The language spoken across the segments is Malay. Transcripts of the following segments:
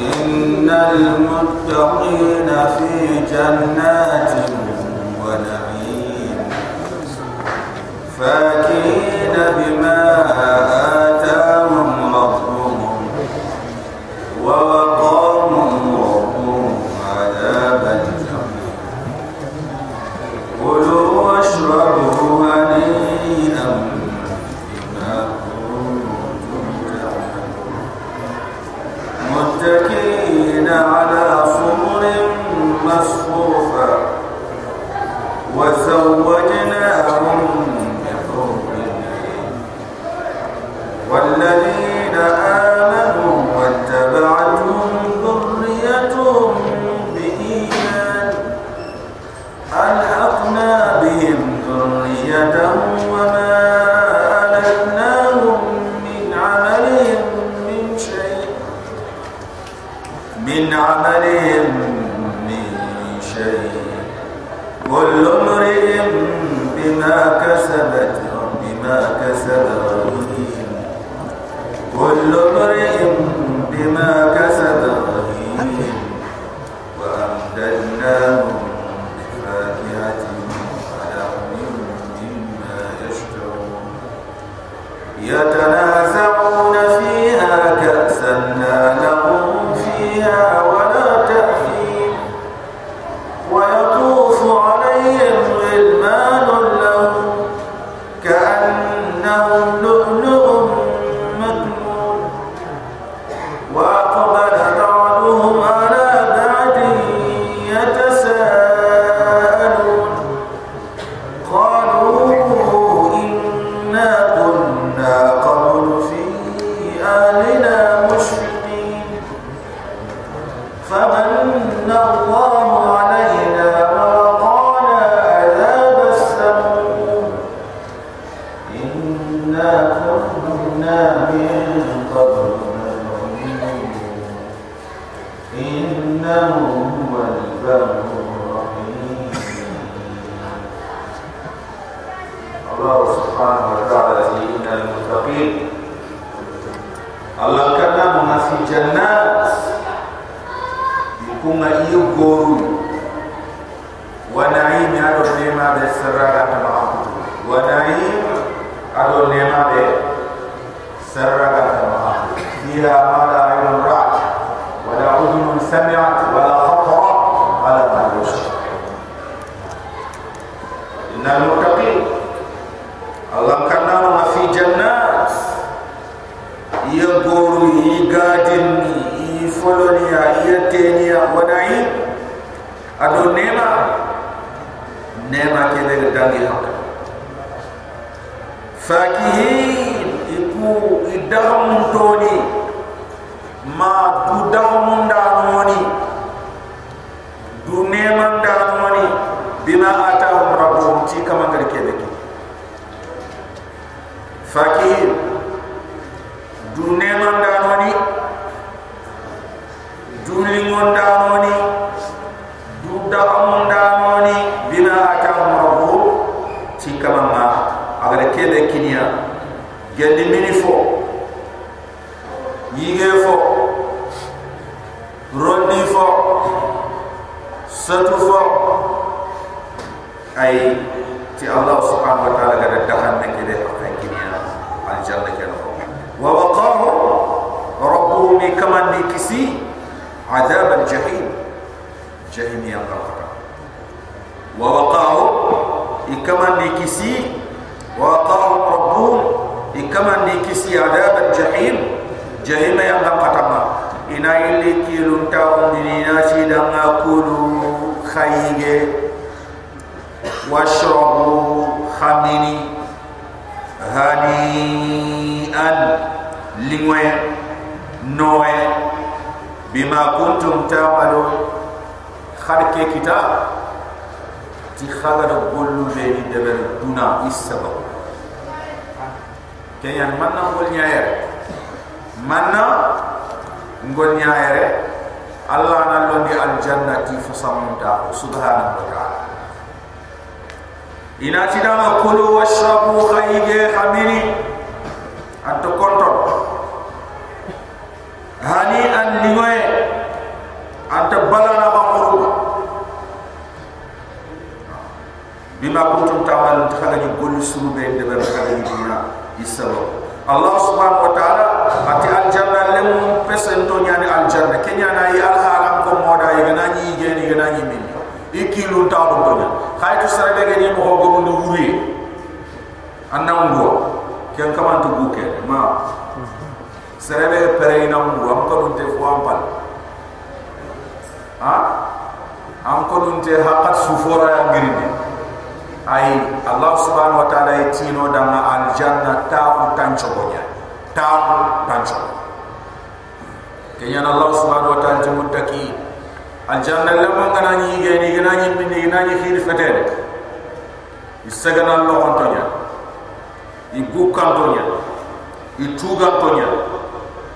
إن المتقين في جنات ونعيم. فاكهين بما آتوا ado nema be serraga tama dia ada. Khaytu sare be ge ni mo ko ndu wuri anna ngo ken kaman to buke ma sare be pere ina ngo am ko dun te fo am pal ha? Am ko dun te haqat sufora ya ngirinde ay Allah subhanahu wa ta'ala yitino dama al janna ta'u tanchogonya ta'u tancho kenya Allah subhanahu wa ta'ala jumuttaki al janna lamma ngana ni ge ni gana ni min ni gana ni khir fatel isagana Allah ontonya ibu kantonya ituga tonya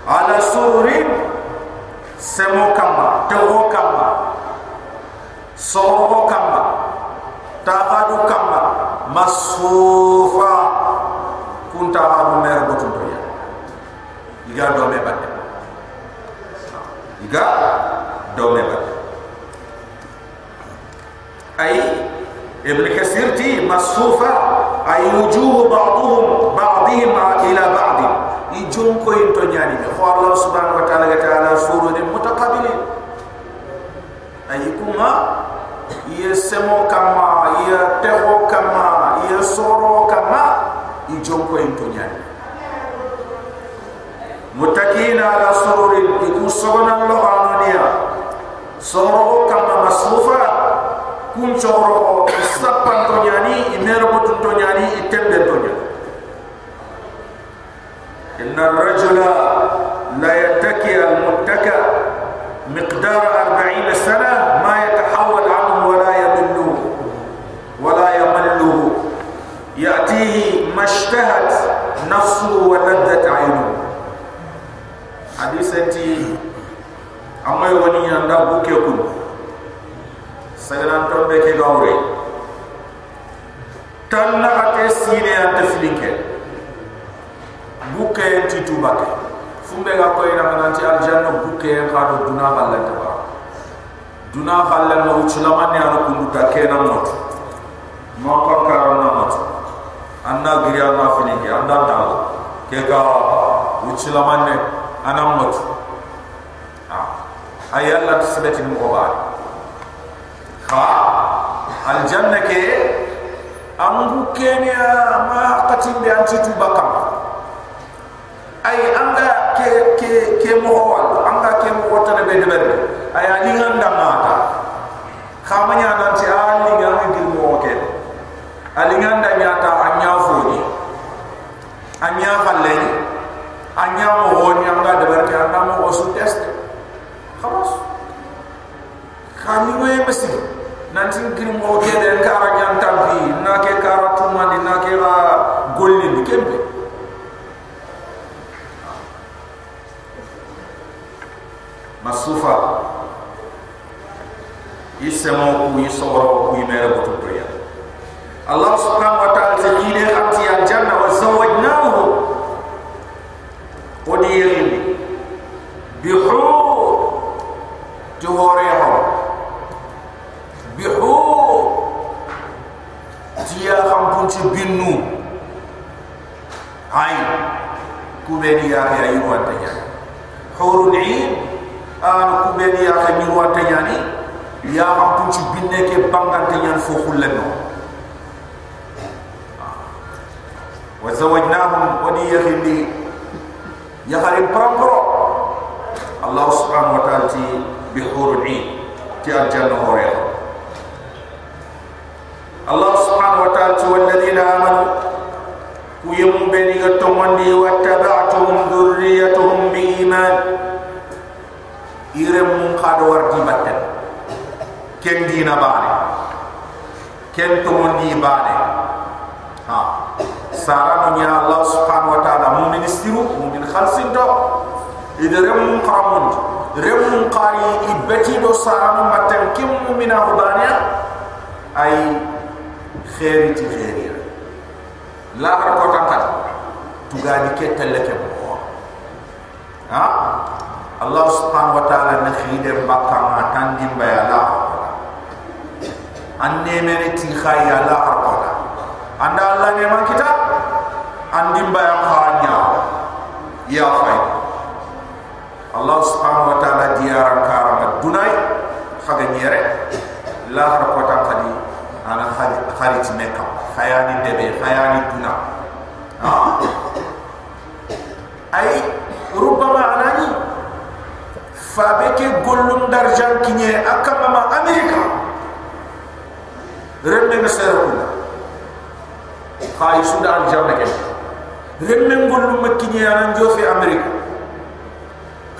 ala surin semo kamba tewo kamba kamba taqadu kamba masufa kun taqadu mer botun to ya iga do me badde iga do me badde ay ibn kasir ti masufa ay wujuh ba'dhum ba'dihim ila ba'd ijum ko into nyani ko Allah subhanahu wa ta'ala ga ta'ala suru de mutaqabilin ay kuma ye semo kama ye teho kama ye soro kama i jonko en to nyani mutakina kun choro sapan to nyani i mero mutun to nyani i tembe to nyani inna ar-rajula la yattaki al-muttaka miqdar 40 sana ma yatahawwal يأتيه ما اشتهت نفسه ولذت عينه حديث أنتي أما يوني عند sanganantol be ke gawre talla ate sine ante filinke buke enti tubake fumbe ga ko ina mananti aljanna buke en ka do duna halle taba. Duna halle no uchulama ne anu kundu ta kena mot ma ko karana mot anna giriya na filinke anda ta ke ga uchulama ne anam mot ah, ayalla tsabati mo ba kha al janna ke ambu kenya ma qatim bi anti tu bakam. Ay anga ke ke ke mo anga ke mo wotane be de be ay ali nganda mata khamanya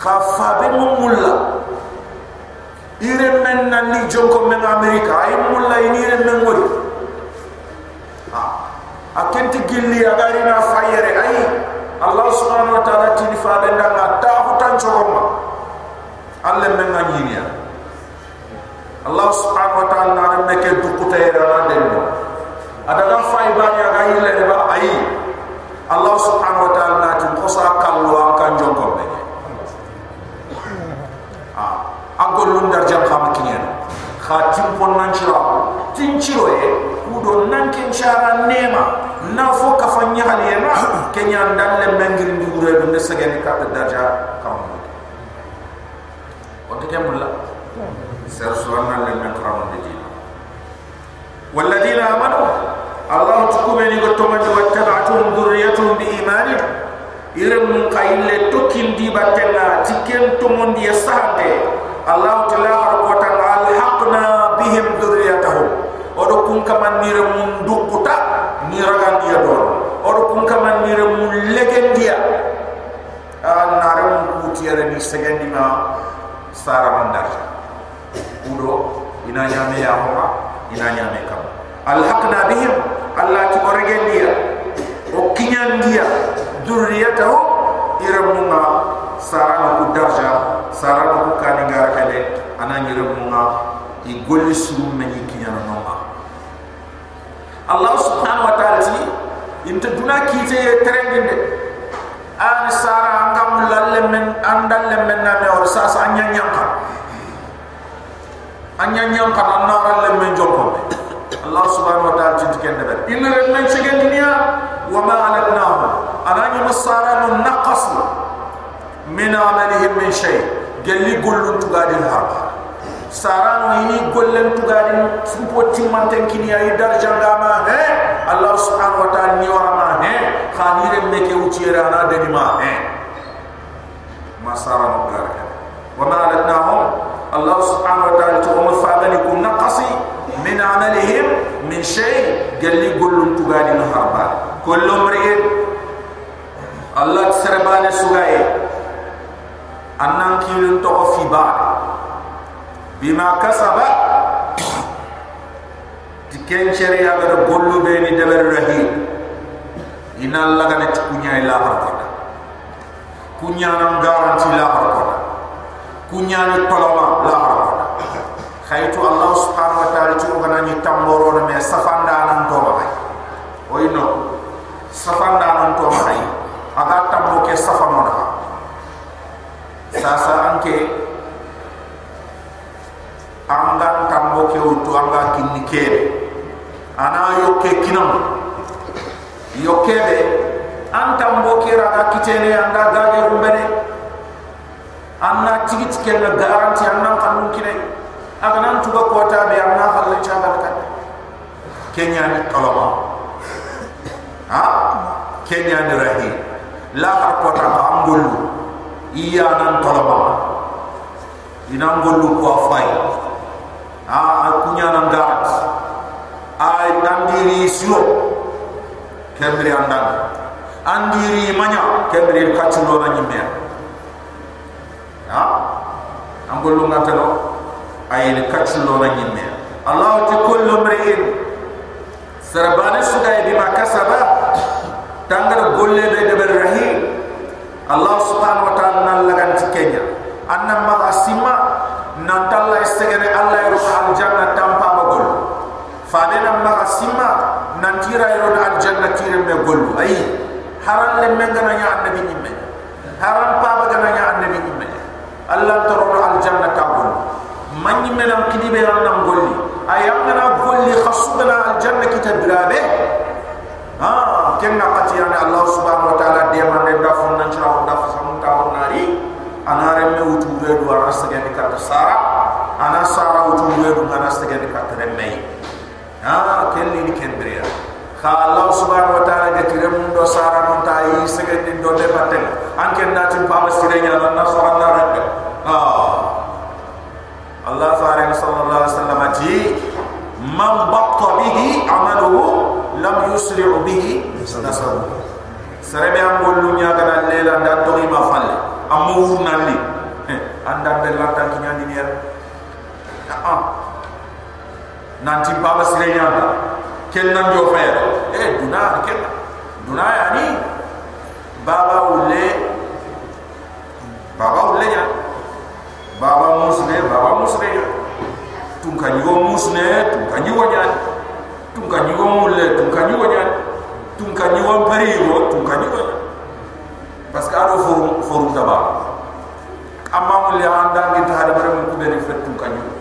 kha fa be mulla. Ire men nan ni jonko men amerika. Ay mulla ini ire men ngori ha. Akenti gilli agari na fayere. Ay allah subhanahu wa ta'ala tini fa be ndanga ta hutan choroma allah men ngani allah subhanahu wa ta'ala na meke dukuta era na denno adaga fay bani aga ile ba. Ay allah subhanahu wa ta'ala na tin kosa kallo an kan jonko be agol lum dar jam khama kinyen ha pon nan ciro tin ciro e kudo nan ken shara nema. Na fo ka fa nya halema kenya ndan le mengir ndure do ne sege ni kat daja kam o te kemulla ser suwan nan le men kram de ji wal amanu allah tukube ni go to man wa tabatuhum dhurriyatuhum bi iman irem mun kayle tokin di batena tiken to mon di sahabe allah ta'ala kun kaman nire mun dukuta ni ragan dia don odo kun kaman nire mun legen dia nare mun kutiere ni segendi ma sara mandar. Udo ina nyame ya homa ina nyame kam alhaqna bihim Allah ti oregen dia. O kinyan dia dhurriyyatahum iramunga sara ko darja sarana ko kani ngara kale ana munga i golli kinyana noma Allah subhanahu wa ta'ala ti inta duna kite terenginde an sara angam lalle men andal le men na me or sasa anya nyanka anya nyanka na ralle men jokko Allah subhanahu wa ta'ala ti kende ber. Inna men segen dunia wa ma alatnahu. Anani masara naqas min amalihim min shay' gelli gollun tugadin harba sarano ini gollen tugadin fupo timmanten kini ay darja ngama he? Allah subhanahu wa ta'ala ni warama he? Khanire meke uchiera na deni ma he? Masara mugaraka wa ma alatnahum allah subhanahu wa ta'ala to mafadani kun naqasi min amalihim min shay gelli gollun tugadin harba kullu mri'in allah serbane sugaye annan kilin to fi ba bima kasaba. Tiken chere ya ga gollu be ni de ber rahi ina allah ga ne kunya ila har ko kunya nam garanti la har ko kunya ni toloma la har ko khaytu allah subhanahu wa ta'ala tu ga ni tamboro me safanda nan to ba o ino. Safanda nan to ba aga tambo ke safano sasa anke anga tambo ke utu anga kinni ke. Ana yoke kinam yoke be an tambo ke raga kitene anda gage rumbene. Anna tigit ke na garanti anna kanun kine. Aga nan tuba kota be anna halle chaba ka kenya ni toloma. Ha? Kenya ni rahi. La har kota ambulu iya nan tolama ina ngolu ko afai a akunya nan garat ay nandiri silo kembri andan andiri manya kembri kachulo na nyimme ha angolu ngatano ay ni kachulo na nyimme allah ti kullu mri'in. Sarbani sugai bima kasaba tangar golle be de rahim Allah subhanahu wa ta'ala nan lagan ci kenya anna ma asima nan Allah فادنا ما سما ننتيرا يرد الجنة تير من قلوا أي حرام لم يعنى يا النبي نيم حرام بابا جنا يا النبي نيم الله ترون الجنة كابون ما نيم نام كدي بيران نام قلوا أي أنا قلوا خصوصنا الجنة كتير برابه ها كنا قتيرنا الله سبحانه وتعالى ديما ندافن ننتيرا ندافن كابون ناري أنا رمي وجوه دوار نستجني كتر سارة أنا سارة وجوه دوار نستجني كتر رمي ha kelli ni kembria ka allah subhanahu wa ta'ala ga tirem do sara non ta yi sagandi do de batel anke nati baba sirenya na sara na rabbe ha allah faring sallallahu alaihi wasallam ji man batta bihi amaluhu lam yusri' bihi nasabu. Serebe am gollu nya gana lela nda to ma falle am wurnali anda de la tan ki nyandi ni ah nanti baba sire nya ken nan jo fe eh duna ken duna ya ni. Baba ulle. Baba ulle nya baba musne baba musne nya tun kan yo musne tun kan yo nya tun kan yo mulle tun kan yo nya tun kan yo parigo tun kan yo parce que ado forum forum taba amma mo le anda ngi ta hada bare ko be fet tun kan yo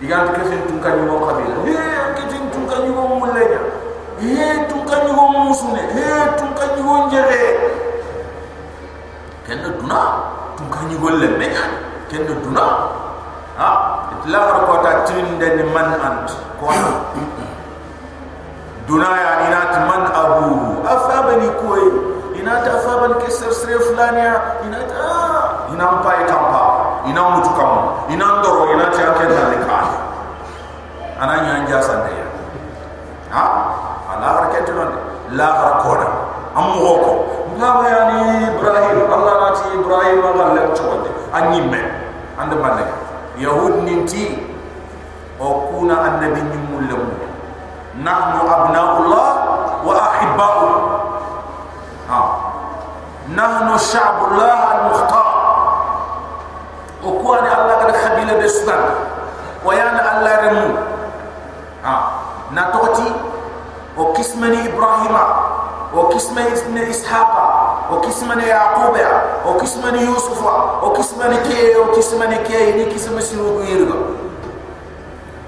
digan ke sen tun kan yo kabila he ke tin tun kan yo mulle nya he tun kan yo musne he tun kan njere ken duna. Tun kan yo le menya ken duna. Ha? Itla har ko ta tin den man ant. Ko duna ya ni nat man abu. Afabani koy ina ta afaban ke ser ser fulania ina ta ina mpa e kampa ina mutu kam ina ndoro ina ta ke ta le ka ana nya nja sante ya. Ha? ha Ala harakati non la harakona ammo hoko ngaba ya ni ibrahim? Allah na ti ibrahim wa galle chode anyi me ande balle yahud ninti o kuna annabi nyi mulam nahnu abnaullah wa ahibbahu ha. Nahnu sha'bullah al-mukhtar. O kuwa allah kada khabila de sudan wa ya allah remu. ha na toti o kismani ibrahima o kismani ishaqa o kismani yaquba o kismani yusufa o kismani ke o kismani ke ni kismani sinu yirga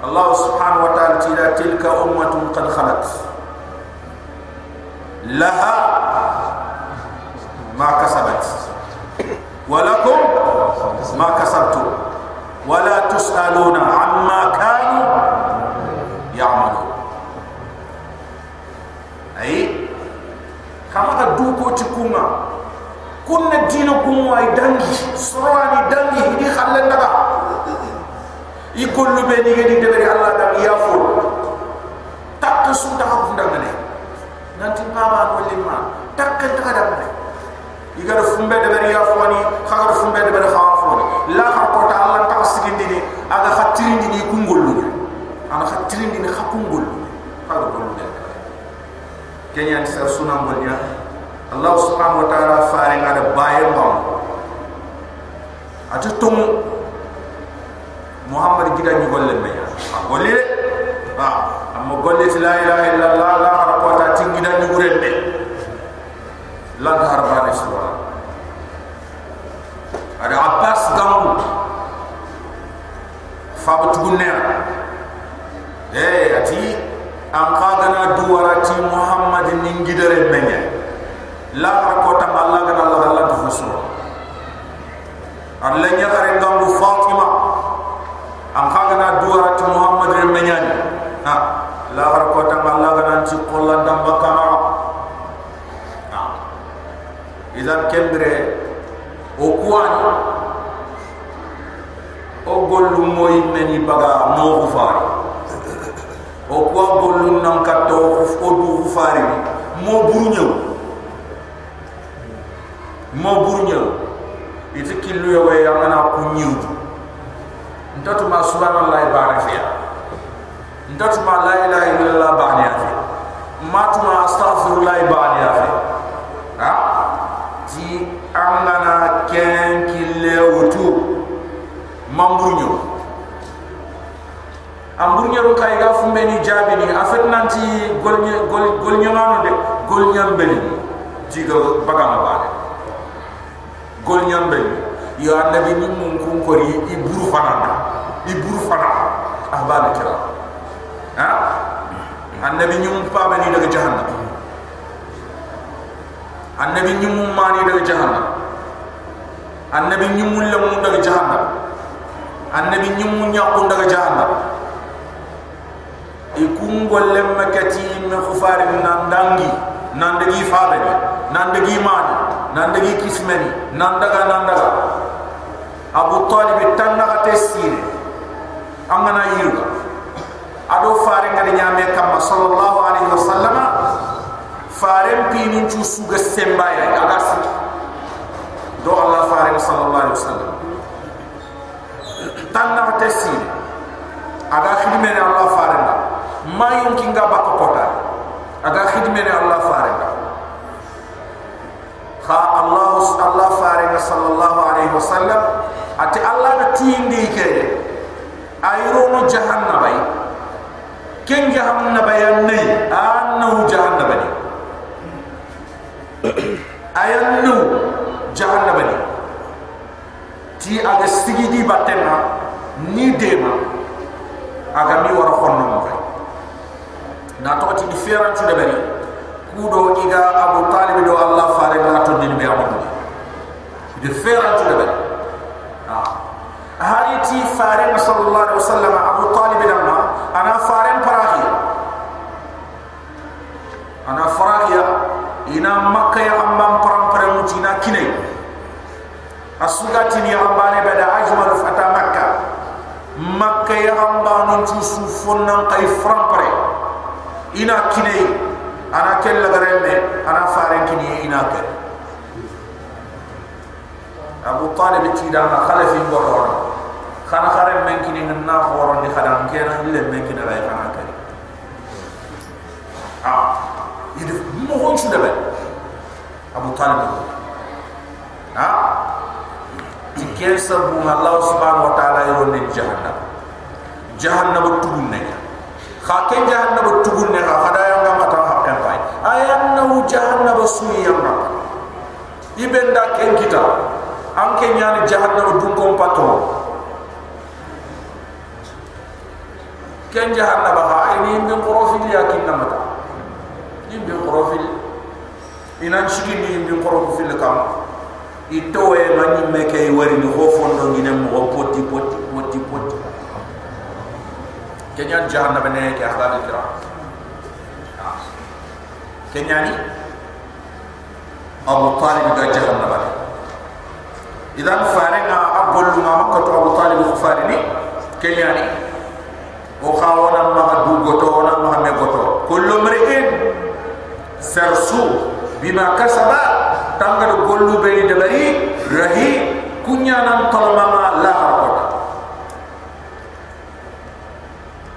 الله سبحانه وتعالى تلا تلك أمة قد خلت لها ما كسبت ولكم ما كسبتم ولا تسألون عما كانوا ya'malu. Ay kamata du ko ci kuma kun na dina ko moy dangi sawani dangi di xalle ndaba yi ko lu be ni ngi Allah dal ya fu tak su da ko nanti papa ko limma tak ka da dal yi ga fu mbe deug ya fu ni xaar fu mbe deug la xaar ko Allah tak sigi dini aga xatir ni di kungul ana khatirindi ni khakungullu kha ga bolu de kenya ni sar sunan bolnya allah subhanahu wa ta'ala faare ngada baye bam atu tumu muhammad gida ni golle me ya golle ha amma golle la ilaha illa allah la harako ta tingida ni gurende la harbani suwa ada abbas gamu fabu tugunne eh ati an qadana duwarati muhammad ni ngidare menya la harako ta allah gana allah allah tu fusu Allah nya kare gamu fatima an kaga na duwara ti muhammad re menyani ha la har ko ta Allah ga nan ci qollan dam bakama ha idan kembre o kuani o gollu moy meni baga ko fari o kwa gollu nan ka to ko du fari. Mo buru ñew mo buru ñew iti killu yo way amana ku ñiwdu ntatu ma subhanallahi barafiya ntatu ma la ilaha illallah ba'ni afi. Matu ma astaghfirullah ba'ni afi. Ha? Ti angana ken kille wutu mamburnyo amburnyo kay ga fumbe ni ni afet nanti golnya gol golnya manu de golnya mbeli ti ga bagama bale golnya mbeli yo annabi ni mun kun ko ri iburu fanana iburu fana. Ahbana kira. Ha? Annabi ni mun pa bani daga jahannam annabi ni mun mani daga jahannam annabi la mun daga jahannam annabi nyumul nyaqun daga jahannam ikungol lemma kati me khufari nandangi nandagi fabani nandagi mani nandagi kismeni nandaga nandaga. Abu talib tanna tesire angana yiruga ado fare ngade nyame kam sallallahu alaihi wasallam. Fare pinin chu suga sembaya aga si do allah fare sallallahu alaihi wasallam. Tanna tesire aga khidmene allah fare mayun kinga bakko pota aga khidmene allah fare nda kha allah allah fare sallallahu alaihi wasallam. Ati allah da tindi ke? Ayro no jahannaba yi ken jahannaba ya nay annahu jahannaba ni. Ayannu jahannaba ni. Ti aga sigidi batena ni dema. Aga mi wara khonno mo kay na to ti different de bari kudo iga abu talib do allah fare na to ni be amadu different de bari hariti faren sallallahu alaihi wasallam abu talib nama ana faren parahi ana farahiya ina makka ya ambam param param mutina kinai asugati ni ambane bada ajmal fata makka makka ya ambanun tusu fonnan kai fram pare ina kinai ana kella garenne ana faren kini ina ke. Abu talib tidama khalafi ngorona kana khare men kini na horon di khadam kena ille men kini ray kana kari ah yidi mo hon su debe abu talib ha ti kel sabu allah subhanahu wa taala yoro ne jahannam. Jahannam tugun ne ta hakkan pai ayanna jahannam suyi yang ibenda ken kita. Anke nyani jahannam dun kom pato ken jahannaba ha ini min qurofil ya kinna mata in bin qurofil ina shigi ni bin qurofil kam ito e mani meke wari ni. Ho fondo ngine mo poti poti poti poti kenya jahannaba ne ke akhlaq kira kenya ni abu talib ga jahannaba idan farenga abul ma makko abu talib khafarini kenya ni o khawana ma du goto ona ma me goto. Kullu mri'in sarsu bima kasaba. Tanga do gollu be de bari rahi kunya nan la harkota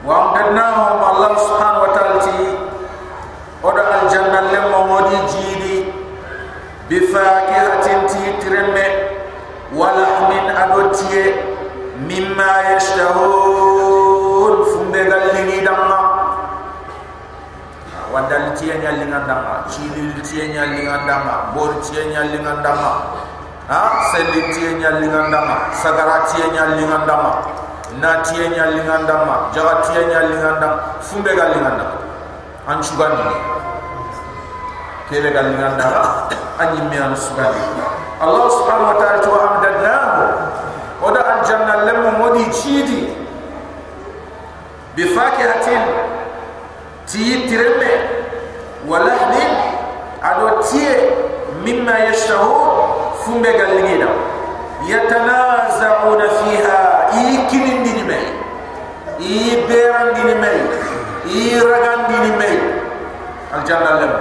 wa amdannahum allah subhanahu wa ta'ala ti oda al janna lemmo modi jidi bi fakihatin ti tiremme wa lahmin adotiye mimma yashtahun fumbe gallingi damma wadal tiye nyallinga damma chili tiye nyallinga damma bor tiye nyallinga damma ha selli tiye nyallinga damma sagara tiye nyallinga damma na tiye nyallinga damma jaga tiye nyallinga damma fumbe gallinga damma an sugandi kebe gallinga damma anyi mi an sugandi allah subhanahu wa ta'ala to amdadnahu. Oda aljanna lemu modi chidi. Bi fakihatin ti tireme. Walahmin ado tie mimma yashtahu fumbe galingida yatanaza'una fiha i beran dini mei i ragan dini mei al janna lam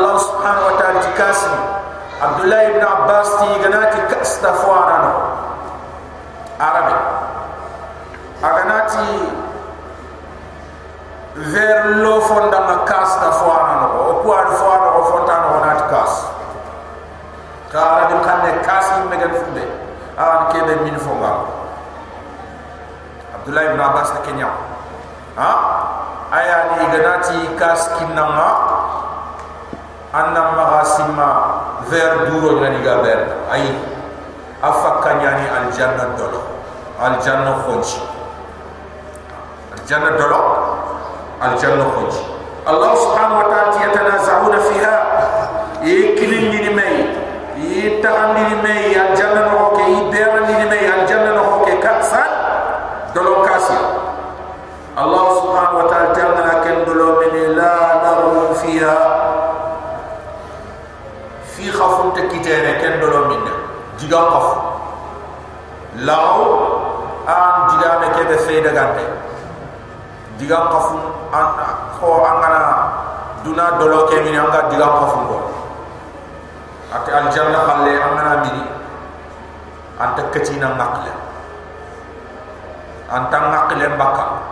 allah subhanahu wa ta'ala dikasi abdullah ibn abbas ti ganati kaas da fuarano arabe aganati ver lo fonda ma kaas da fuarano o kuar fuarano o fontano onat kaas kaara be min fo nga abdullahi ibn abbas ta kenya ha? Aya ni ganati kas kinama ha? anna mahasima ver duro ngani ga ber ay afaka nyani al janna dolo al janna khonji. Al janna dolo al janna khonji. Allah subhanahu wa ta'ala yatanazahuna fiha. Yikilin ni mai yitahandi ni mai al janna jokof law an digame ke be fe daga te diga kofu an ko angana duna dolo ke min anga diga kofu ko ak al janna khalle amana mi an takati na makla an tan makle mbaka.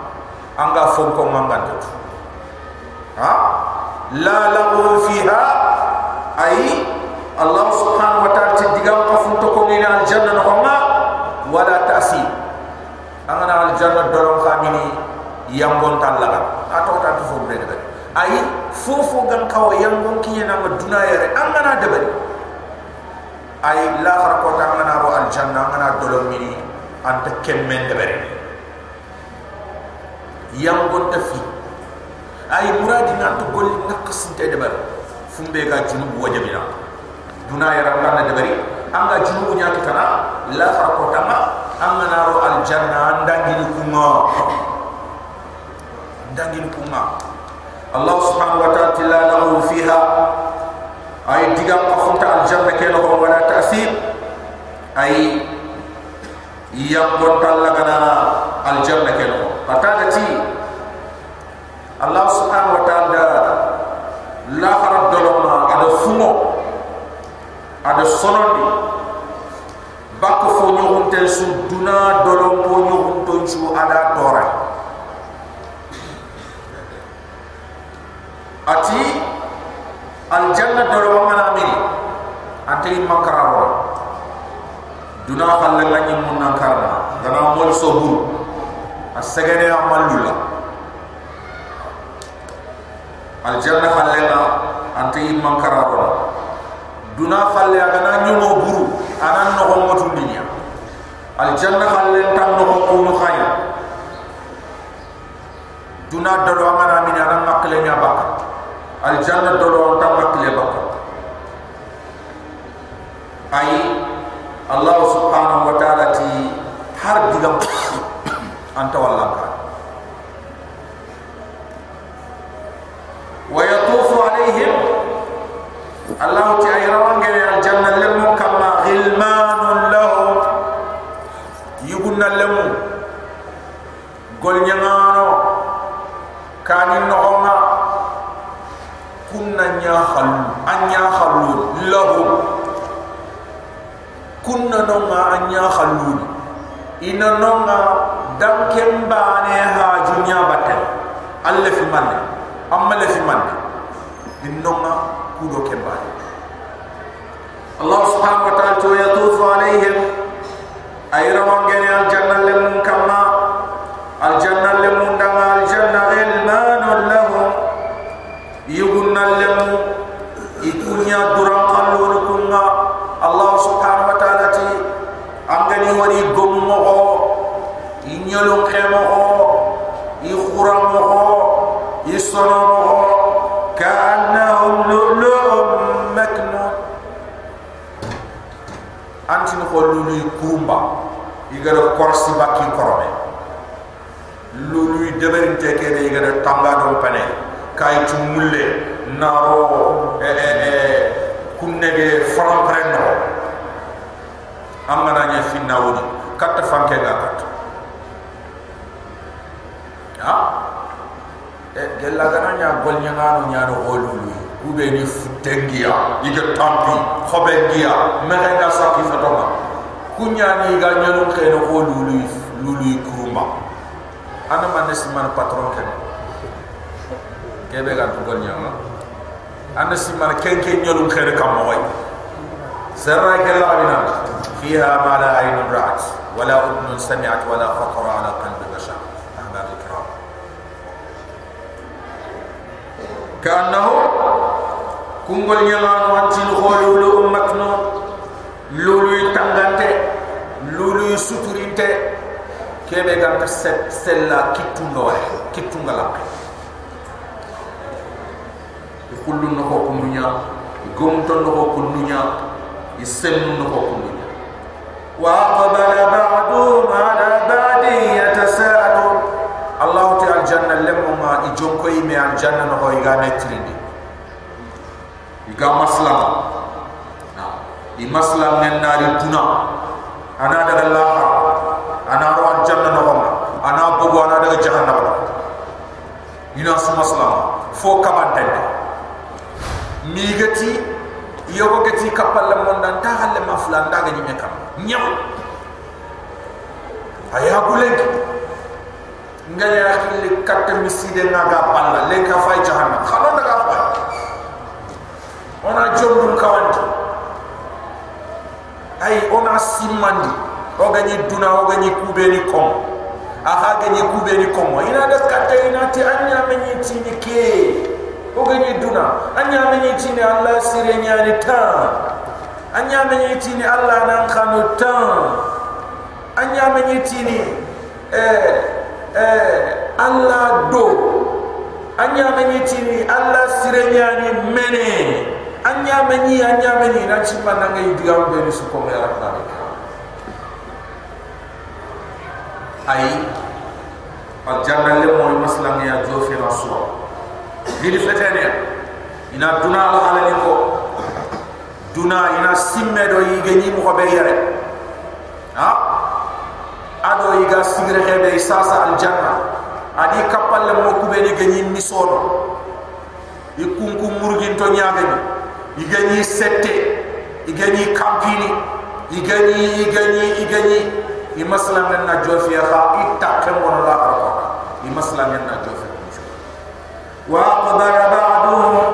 Anga fon ko mangande ha? La lahu fiha ay allah subhanahu wa ta'ala diga ko funto ko min al janna no ma wala ta'sib angana al janna dolo khamini yangon talaga ato ta fo be de ay fofo gan kaw yangon ki na ma duna yare angana de bari ay la har ko ta ngana ro al janna ngana dolo mini anta kemmen de bari yangon ta fi ay muradi na to gol nakkas te de bari fumbe ga junubu wajabina duna yare ngana de bari anga junubu nyaki kana la har ko ta ngana ro al janna andangini kuma dangin kuma. Allah subhanahu wa ta'ala la lahu fiha. Ay diga qafunta al janna keno ko wala ta'sir ay yambon talagana al janna keno patada ti Allah subhanahu wa ta'ala la ada sonondi bakko fo nyohunte su duna dolom po nyohunto su ada torai ati al janna dolo mana mini ante imma kararo duna khalle la ni mun nan karna dana mol sobur asagene amalula al janna khalle la ante kararo duna falle agana nyumo buru anan no homo tundinya al janna halle tan no homo kunu khaya. Duna dodo amana min anan makle nya bak al janna dodo on tan makle bak ay allah subhanahu wa ta'ala ti har digam anta wallaka wa yatufu alayhim allah kunna no ma anya khallu ina no ma dam kemba ne ha junya batte alle fi manne. Amma fi manne. Inno ma kudo kemba Allah subhanahu wa ta'ala yatufu alaihim ayra wangene al jannah lem kama al jannah lem ndanga al jannah ilmanun lahum yugunna lemu itunya duran kallon kunga Allah subhanahu wa ta'ala ti angani wari gommo ho inyolo khemo ho i khuram ho i sono ho ka'annahum lu'lu'un maknun antin khululu kumba igara korsi bakki korome. Lulu deberin tekere igara tamba dom pane. Kay ci mulle naro e eh, e eh, e eh, kunne ge faram prendo amma na nya finna woni katta fanke ga kat ha? E gella ga na nya gol nya ngano nya no holulu kube ni futengia ige tampi khobengia mere ga saki fatoma kunyani ga nyanum khayno ko lulu lulu kuruma ana man nesi man patron ken kebe ga to gol nyama ana si man ken ken nyanum khayre kam moy سرك الله بنا فيها ما لا عين رأت ولا أذن سمعت ولا خطر على قلب بشر أحباب الكرام كأنه كنقول يلان وانتي الخلول أمتنا lulu tangante lulu suturinte kebe gam ta set sella kitu no lah, kitu ngala ko kullu no ko kunnya gum no ko kunnya isem no ko kunnya wa qabala ba'du ma la ba'di yatasalu allah taala al janna lamma ma ijon ko yime al janna no ko igame trindi igama salama i maslam men nari tuna. Ana daga allah ana ro janna no ko ana bogo ana daga jahannam. Ina su maslama fo kabantende migati yogo gati kapal lamon dan ta halle maflan daga ni mekam nyam aya gulengi ngaya akili katta miside naga palla le ka fay jahannam. Khalo daga fay ona jomdum kawanti ay ona simandi. O gani duna o gani kubeni kom aha gani kubeni kom ina das katta ina ti anya menyi tini ke. O gani duna anya menyi tini allah sire nyani ta anya menyi tini allah nan khanu ta anya menyi tini eh eh Allah do. Anya menyi tini Allah sirenyani mene anya menyi anya menyi na chimba nanga yidiga be ni suko me rakna ai al janna le moy maslam ya jofi rasul dili fetene ina duna ala ala ni ko duna ina simme do yigeni mo ko be yare ha? Ado iga sigre hebe al janna adi kapal le mo kube ni ganyi ni sono i kunku murgin to nyaage ni igani sette igani kampini igani igani igani. I masala men na jofi kha itta kem wona la arko i masala men na jofi wa qadara ba'duhum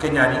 kenyani. o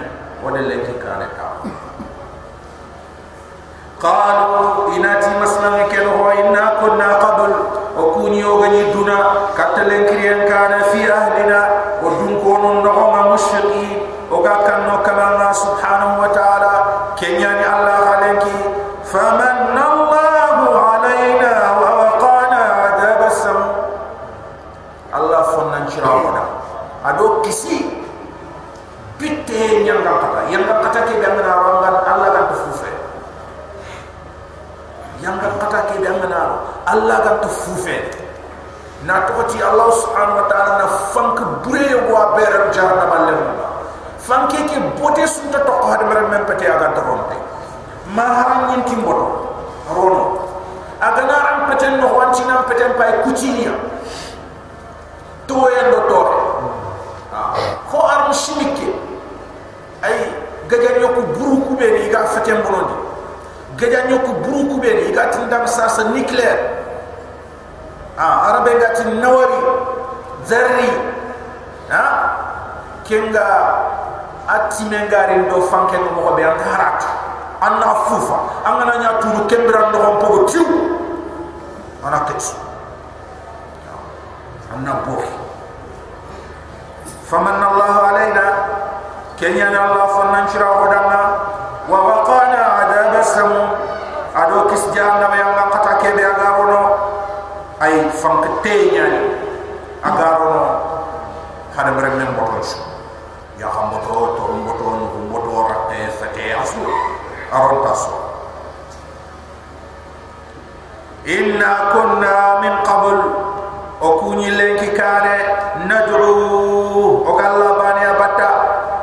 o galla bani abata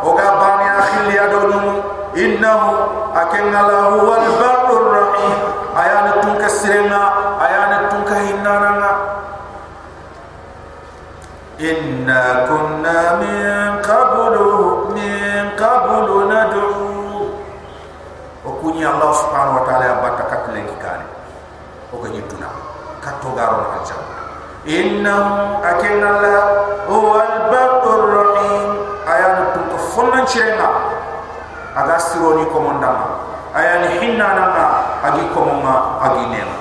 o ga bani akhili adonu innahu akenna lahu wal barur rahim. Ayana tunka sirenga ayana tunka hinnana inna kunna min qablu min qablu nad'u. Kuni allah subhanahu wa ta'ala batta katle kikane o ganyi tuna. Katto garo na sironi ko mondama ayan hinna nanga agi ko moma agi nema.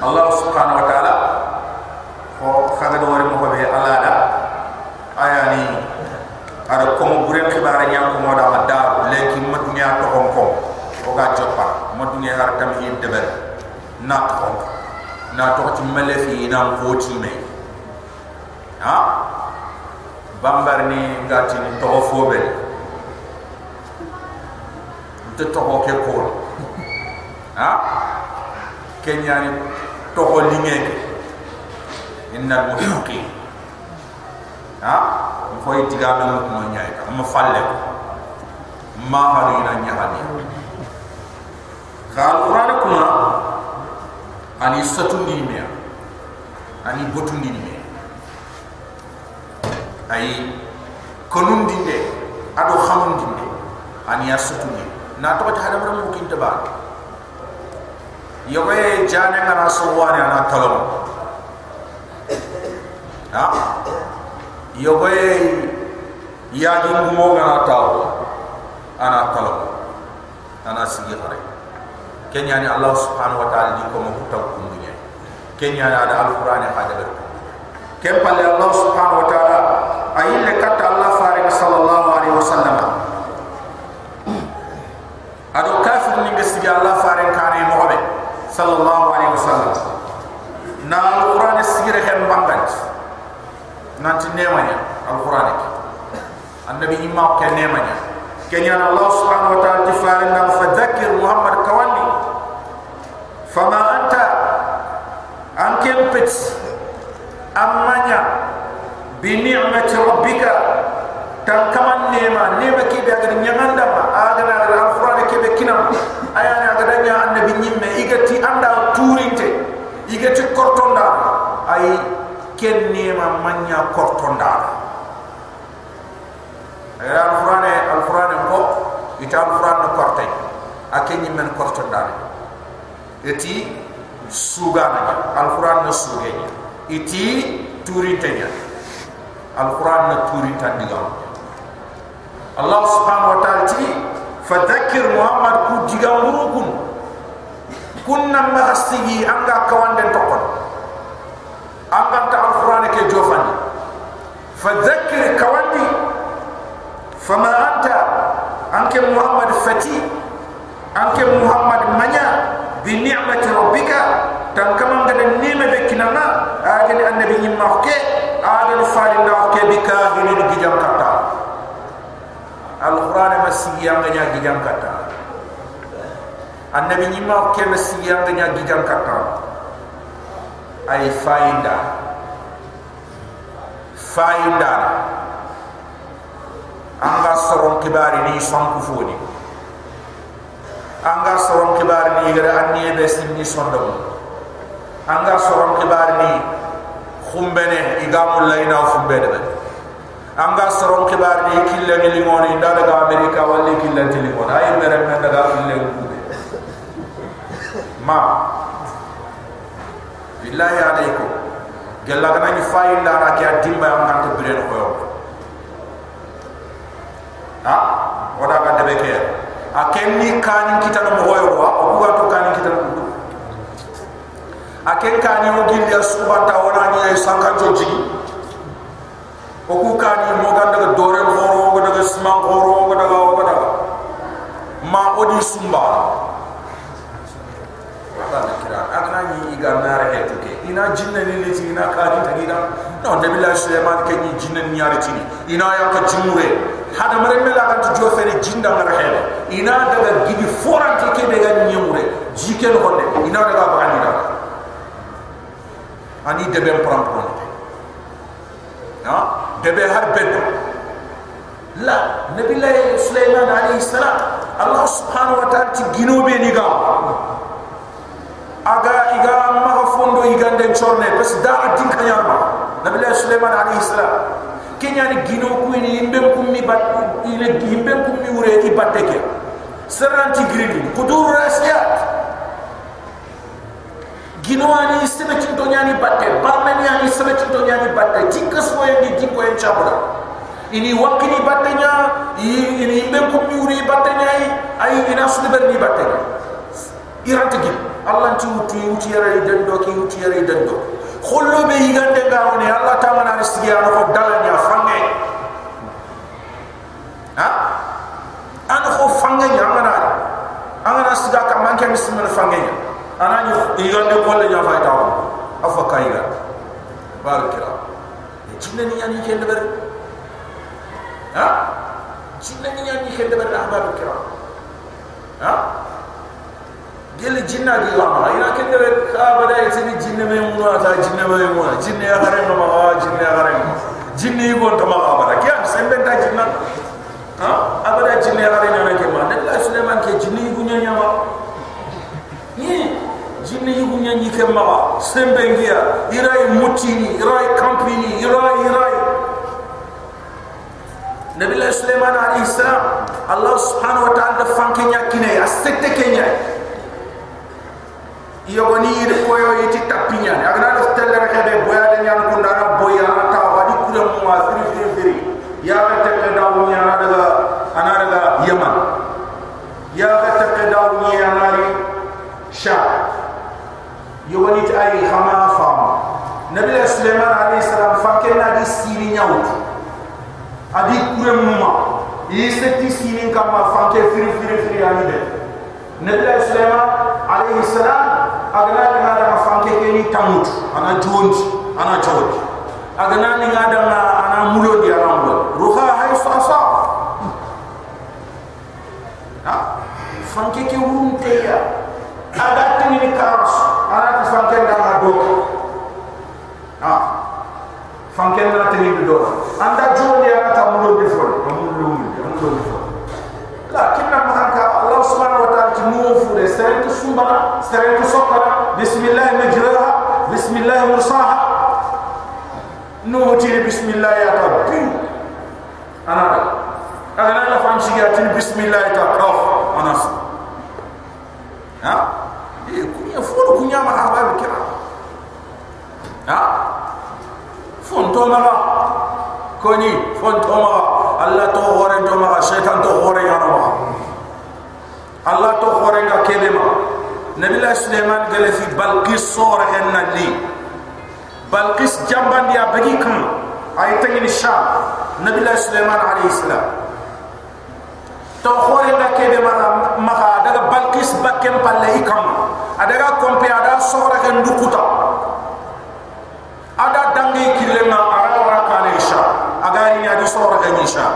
Allah subhanahu wa ta'ala ko kaga do wari mo ko be alada ayani ada ko mo buren khibara nyam ko moda ma dar leki ma dunya to hong kong. O ga jopa ma dunya har tam hi deber na hong na to ti mele fi na ko ti me ha? Bambar ni ngati ni to fo be to to ko ke ko ha? Kenya ni to ko lingeke innal muttaqin ha? Foy tiga na mo mo nyaay ka ma falle ko ma hari na nyaani ka alquran kuma ani satu ni me ani botu ni me ay konun dinde ado xamun dinde ani ya satu ni na to ta hada mo kin taba yobe jane ngara so wani ana talom ha? Yobe ya di mo ngana taw ana talom ana sigi hare kenya ni allah subhanahu wa ta'ala di ko mo taw ko kenya ni ada alquran hada ber kem palle allah subhanahu wa ta'ala. Ayille katta allah farik sallallahu alaihi wasallam ado kafir ni ngi sigi allah farik kane mo be sallallahu alaihi wasallam. Na alquran sigire hen bangant nanti nemanya alquran annabi imma ke nemanya. Kenya allah subhanahu wa ta'ala tifarin nam fadhakkir muhammad kawali fama anta ankem pet amanya bi ni'mati rabbika tan kaman nema nema ke be agar nyanganda ma agar alquran ke be kinam ayana agar nya annabi igati anda turinte igati kortonda. Ay ken nema manya kortonda. Ay alquran alquran ko ita alquran no kortay akenyi men kortonda. Eti sugana alquran no sugenya. Iti turintenya alquran no turinta digam allah subhanahu wa ta'ala ti fadhakkir muhammad ku digam kunna mahasigi anga kawande tokon. Anga ta alquran ke jofani fadhakkir kawandi fama anta anke muhammad fati anke muhammad manya bi ni'mati rabbika tan kama ngada nima be kinana agani annabi nyimma ke agani falinda ke bi ka hini ni gijam kata. Alquran masigi anga nya gijam kata annabi nyimma ke masigi anga nya gijam kata ay fainda fainda anga soron kibari ni sanku foni anga soron kibari ni gara anni be sinni sondom anga soron kibari ni khumbene igamu layna khumbene be anga soron kibari ni kille ni limoni daga amerika walli kille ti limon. Ay mere men daga kille kube ma billahi alaykum gella gana ni fayin la ra ki adimba am kan to bire no yo ha? Wada ga debe ke a ken ni kanin kita no mo yo wa o ku to kanin kita no a ken kani o gil ya suba ta wona ni sanka joji. O ku kani mo ga daga dore horo ga daga sman horo ga daga ga ma o di sumba wala kira agna ni iga nare hetu ke ina jinna ni leti ina kani tagida no nabi la sulaiman ke ni jinna ni yare tini ina ya ka jimure hada mare mela kan jo fere jinda ngar hele ina daga gidi foran ke ke be ga nyemure. Jike no honde. Ina daga bagani da ani de ben pram pram ha de be har beddo la nabi la sulaiman alayhi salam allah subhanahu wa ta'ala ti gino be ni ga aga iga ma fondo igande chorne bas da adin kanyarma nabi la sulaiman alayhi salam. Kenya ni gino ku ni imbe kummi bat ile imbe kummi ure i bateke serranti grindi kudur rasiyat ginoani sebe cinto nyani batte barmeni ani sebe cinto nyani batte jikas mo yang jikko en chabra ini wakini battenya ini imben ko miuri battenya ay ina sudber ni battenya irante gi allah ti uti uti yara dendo ki uti yara dendo khollo be yigande garone allah ta mana risigi ano ko dalanya fange. Ha? An ko fange nya ngana angana siga ka manke mismel fange nya ana ni yigande ko le nya fa ta afa kayga barakira jinna ni yani ke deber ha? Jinna ni yani ke deber ahbab kira ha gel jinna di lama ina ke deber ka bada yitini jinna me mu ata jinna me mu jinna ya gare ma wa jinna ya gare jinna yi gon tama abada kiya sembe ta jinna ha? Abada jinna ya gare nya ke ma nabi sulaiman ke jinna yi gunya nya ma ni jinne yugu nyanyi ke maga sembe ngia irai mutini irai kampini irai irai. Nabi Allah Sulaiman alaihi salam Allah subhanahu wa ta'ala da fanke nya kine asete iyo goni ide koyo yiti tapinya agna da telle rek be boya de nyam ko ndana boya ta wadi kure mo wa firi firi firi ya ga telle da wo nya na daga ana daga yaman. Ya ga telle da wo nya na ri sha yogoni ti ay xama fam. Nabi sulaiman alayhi salam fakke na di siri nyawt adi kure muma yi setti siri kama fakke firi firi firi ani de nabi sulaiman alayhi salam agana ni ngada ma fakke ke ni tamut ana jont ana jont agana ni ngada ma ana mulo di ana mulo ruha hay sa sa ha? Fakke ke wunte ya? Aga tini ni karos ana ta fanken da ma do ha? Fanken na tini bi do anda jondi ana ta mulo bi fo mulo mulo fo la kinna ma hanka allah subhanahu wa ta'ala ti mu fu de seren to sumba seren to sokara bismillah majraha bismillah mursaha no ti bismillah ya ta bi ana da ana la fam siga ti bismillah ta qaf ana ha kunya fulu kunya ma ha babu kira ha fon to ma koni fon to ma allah to hore to ma shaytan to hore ya ma allah to hore ga kebe ma nabi la sulaiman gele fi balqis sura henna li balqis jambandi ya bagi kan ay tangini sham nabi la sulaiman alayhi salam to hore ga kebe ma ma daga balqis bakem palle ikam adaga kompe ada sora ken dukuta ada dangi kilema ara wara kane isha agari ni adi sora ken isha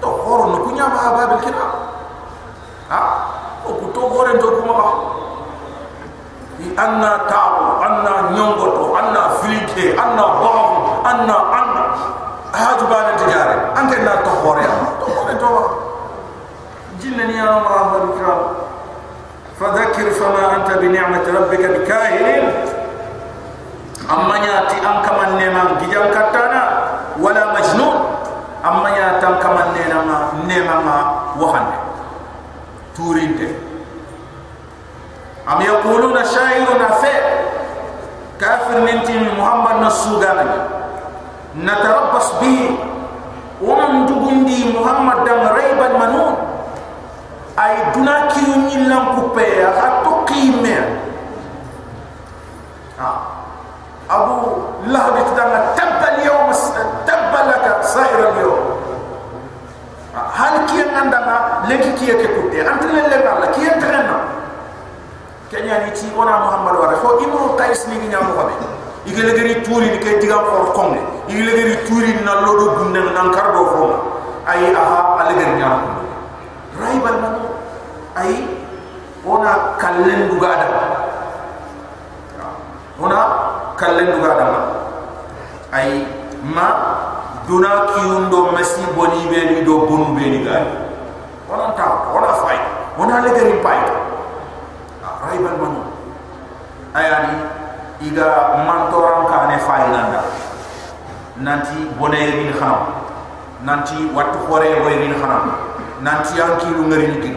to horo no kunya ma babil kina ha o ku to hore to kuma ba i anna taru anna nyongoto anna filike anna bahu anna anna. Hajbana tijare anke na to hore ya to hore to wa jinna ni ya marah wa bikra fa anta bi ni'mati rabbika bi amma ya ti an kama nema gijan kattana wala majnun. Amma ya tan kama nema nema wahande turinde أم يقولون شاعر نفع كافر ننتي محمد نسوغان نتربص به ومن دبندي محمد دم ريبا منون ay duna kiyo ñillan kuppe a to qime abu lahab tanga tabbal yawm tabbal laka sa'ir al yawm hal kiya ngandanga lenki kiya ke kutte antle le ngala kiya trenna kenya ni ti ona muhammad wa fo imu qais ni nya mo xame igele gari turi ni kay diga ko konne igele gari turi na lodo gunne nan kardo fo ay aha ale gari nya ko raibal man ay ona kallen dugada ona kallen dugada ma ay ma duna kiundo masi boni be ni do bonu be ni gal ona ta ona fay ona le gari pay raibal man ayani iga mantoran ka ne fay nanda nanti bonay min khaw nanti wattu khore wayrin khanam nanti an kilu ngari ni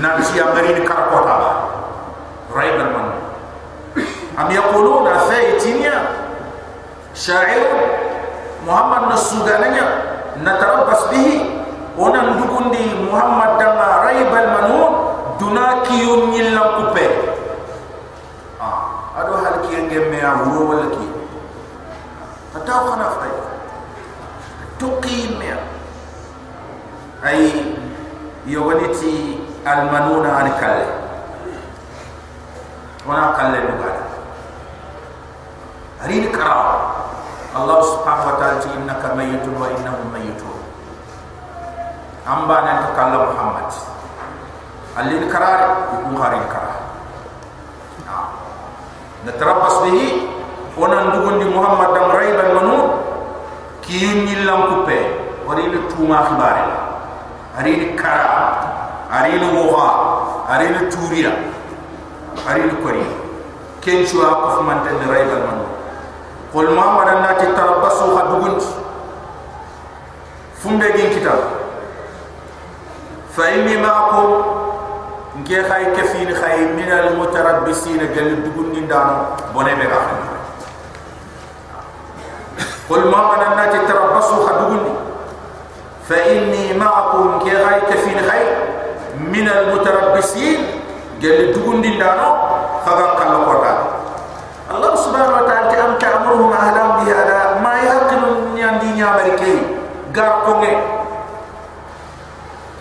nanti an ngari ni karkota ba. Raibal man am yaquluna faytinya sha'ir muhammad nasugananya natarabbas bihi onan dugundi muhammad dama raibal manun dunaki yum nyillam kupe ah ado halki ngemme a wuro wala ki ataw khana fay tuqim ay yogoniti almanuna an kalle wana kalle dugada harini kara Allah subhanahu wa ta'ala innaka mayyitun wa innahum mayyitun. Amba nan kalla Muhammad. Allin karar ikun harin kara na tarabbas bihi onan dugundi Muhammad dam raiban manu kiyun yillam kuppe wari ni tuma khibare ari ni kara. Ari ni woha. Ari ni turiya ari ni kori. Kenchu a ko fumante ni raiban manu. Qul muhammad nke xay kefin xay min al mutarabbisin gel dugundi ndan boné be xam qul ma qana nati tarabbasu khadugundi fa inni ma'akum ke xay kefin xay min al mutarabbisin gel dugundi ndan xaga kala kota. Allah subhanahu wa ta'ala ti am ta'muruhum ahlam bi hada ma yaqilu nyan di nyamar ke gar ko nge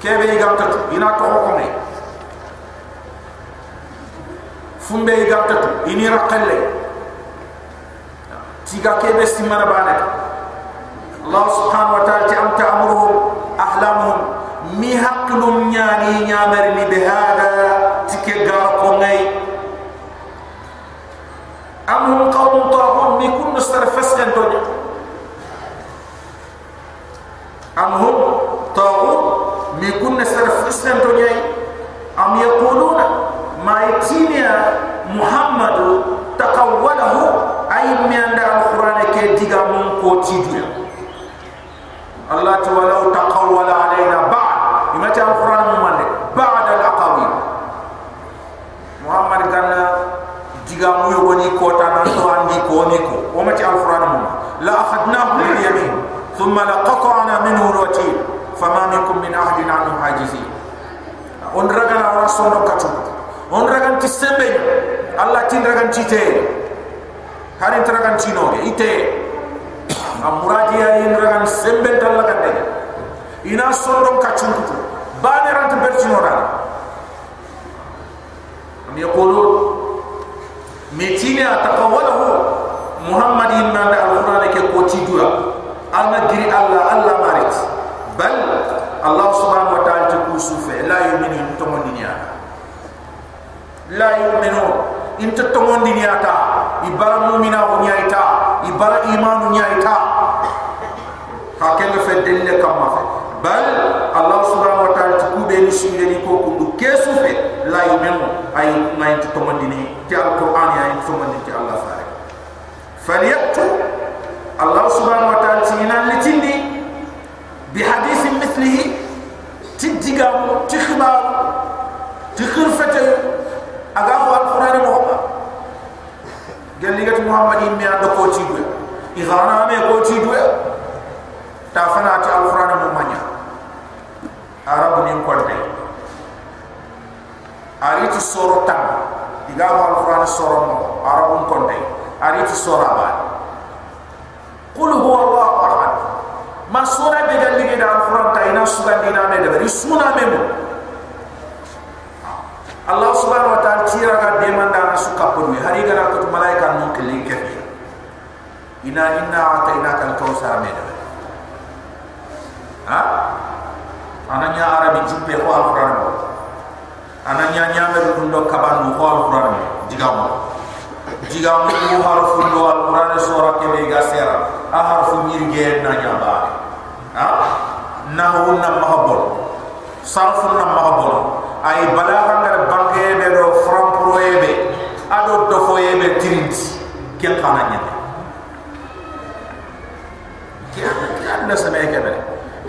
kebe gam tatu ina ko ko fumbe igatatu ini raqalle tiga ke besti mana bana Allah subhanahu wa ta'ala ti amta amruhum ahlamuhum. Mi haqlum nyani nyamer mi behada tike gara kongay amhum qawmun ta'hum mi kun nustar fesgen doja amhum ta'hum mi kun nustar fesgen doja am yakuluna ke diga mon ko tidu allah ta walau taqawwala alaina ba'd imata alquran mo mande ba'd alaqawi muhammad ganna diga mu yogoni ko ta nan to andi ko ni ko o mati alquran mo la akhadnahu bil yamin thumma laqata'na minhu alwatil fama minkum min ahadin anhu hajizin on ragana wala sondo katu on ragan sembe allah tin ragan ti te hari teragan cino ge ite. Amuradi ya in ragan sembe dalla gande ina sondo katu kutu. Bane rant bercino da am yaqulu metina taqawwalahu muhammadin man al-qur'an ke ko ti dura giri allah allah marit. Bal allah subhanahu wa ta'ala ti kusufe la yu'minu tomoniya la yu'minu. Inta tomondi niata ibara mu'mina ko nyaita ibara imanu nyaita hakenge fe delle kamma fe. Bal allah subhanahu wa ta'ala tukube ni shinde ni ko kundu kesu fe. La yu'minu. Ay may tomondi ni ti alquran ya tomondi ti allah faare falyaktu allah subhanahu wa ta'ala tinan litindi bi hadith mithlihi. Tidigamu ti khibar ti khirfatu aga ko alquran mo ba gelli gat muhammadin mi ando ko ci duwe igana me ko ci duwe ta fana ta alquran mo manya arab ni ko de ari ti soro tam iga ko alquran soro mo arab ko de ari ti soro ba qul huwa allah ahad. Ma sura be gelli ga alquran ta ina suga dina me de bari suna me mo Allah subhanahu wa ta'ala tira ga demanda na suka purwi hari gara ko malaika non kili kefi ina inna ataina kal kawsar me ha? Ananya arabi juppe ko alquran mo ananya nyame do kaban ko alquran mo digamu digamu ko harfu do alquran sura ke be ga sera a harfu mirge na nyaba ha? Nahu na mahabol sarfu na mahabol ay balagha ngar banke be do frampro ebe ado do fo ebe tirint ken khana nyane ki anda sama ke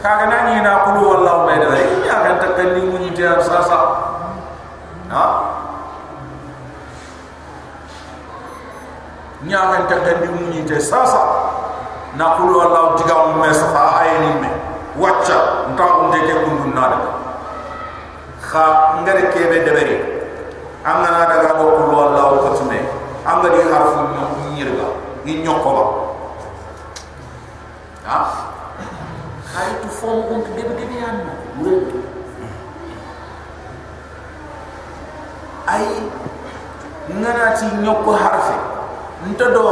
na ni na kulu wallahu mai da ya kan ta kalli mun yi ta sasa. Ha? Nya kan ta kalli mun yi ta sasa. Na kulu wallahu diga mun me safa ayini me. Wacca nta ko de ke kundu na da kha ngare kebe debere an na daga ko kulu wallahu ko tume an ga di harfu nyirga in nyoko ba ha? Hari tu form untuk dia begini kan ai ngana ti nyoko harfe. Ntodo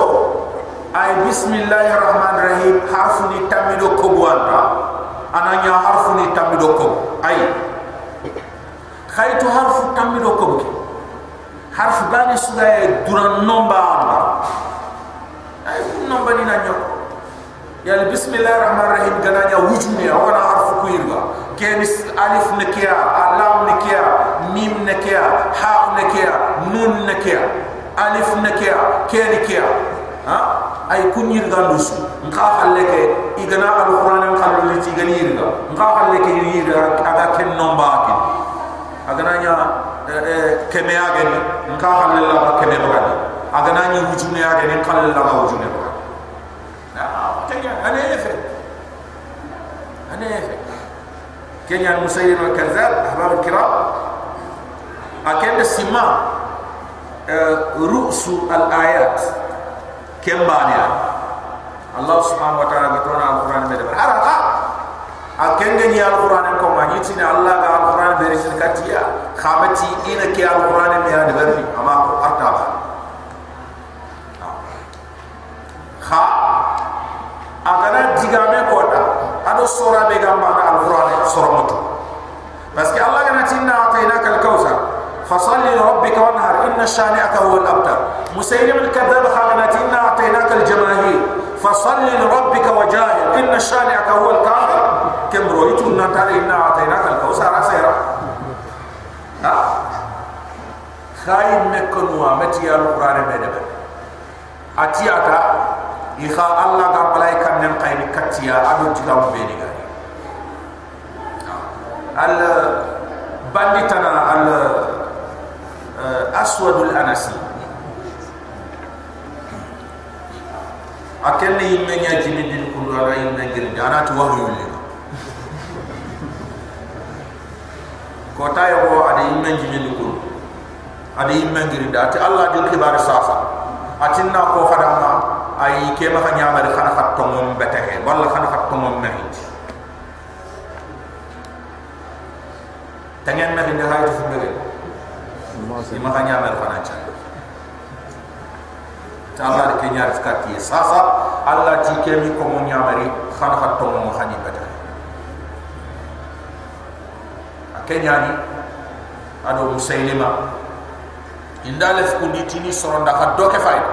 ay bismillahirrahmanirrahim harfu ni tamido ko buanta ananya harfu ni tamido ko ay خيتو حرف تمدو كبك حرف غاني سدا دورا نومبا اي نومبا ني نانيو يا بسم الله الرحمن الرحيم غنانيا وجوني وانا حرف كويرغا كيمس الف نكيا لام نكيا ميم نكيا حاء نكيا نون نكيا الف نكيا كي نكيا ها اي كونير غاندوس نخا خليك اي غنا القران نخا لي تي غنير نخا خليك يير اغا كن نومبا كي agananya eh, eh, keme age ni nka halle la ba keme baga agananya wujune age nka halle la wujune baga kenya ane efe. Ane efe. Kenya musayir wa kazab ahbab kira akende sima eh, ruksu al ayat kembani Allah subhanahu wa ta'ala kita Al-Quran Al-Quran akenge ni alquran ko ma yitina allah ga alquran be resin katiya khamati ina ke alquran me ya dabbi ama ko arta ba kha agana digame ko da ado sura be gamba na alquran sura mutu parce que allah gana tinna atainaka alkausar فصل لربك وانهر ان شانئك هو الابتر مسيلم الكذاب خانت انا اعطيناك الجماهير فصل لربك وجاهر ان شانئك هو الكافر huwa al-kafir kemro itu na tare inna atainaka al-kawthar asira ha? Khaym mekonwa mati alquran be de atiata ikha Allah ga balai kan nem kayni katiya adu tiga be diga al banditana al aswad al anasi. Akenne yimme nya jini din kulu ala yimme ngir dana tu wahyu kota yo ada yimme jini din kulu ada yimme ngir dati Allah din kibar sasa. Atinna ko fadama ay ke ma khanya ma khana khat to mom betahe wala khana khat to mom mahit tangen na binda haytu fu ngere ma khanya ma khana cha ta Allah ke nyar skati sasa Allah ti ke mi ko mom nyamari khana khat to mom khani betahe akenyani ado musailima. Indale fu ndi tini soronda khat do ke fayda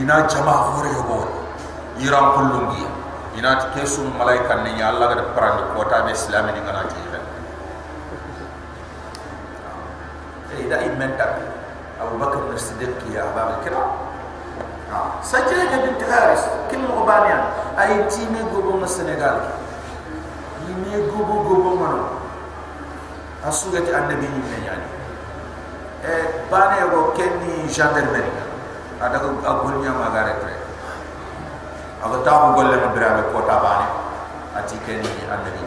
ina jama hore yogo iran kullungi ina kesu malaika ne ya allah ga parande kota be islam ni kana ti ben e da imenta abu bakr bin siddiq ya bab kira sajja ga bint haris kim mo baniya ay ti me gobo senegal ni me gobo gobo mo asugati annabi ni nyani e bane go kenni gendarmerie ada ko agul nya ma gare tre aga ta ko golle ma bira be kota bane ati ken ni anda ni.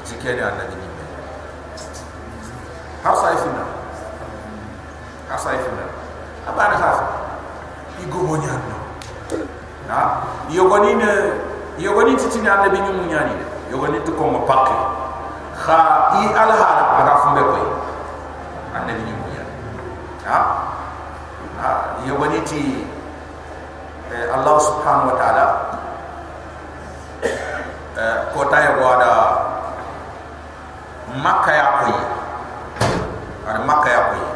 Ati ken anda ni. Har sa ifina har sa ifina abana ha i go mo nya no na yo goni ne yo goni titi ni anda bi ñu nya ni yo goni to ko pakke kha i alhala aga fumbe koy anda bi ñu ha? Ha wani ti eh, Allah subhanahu wa ta'ala eh, ko ta ya wada makka ya koyi ada makka ya koyi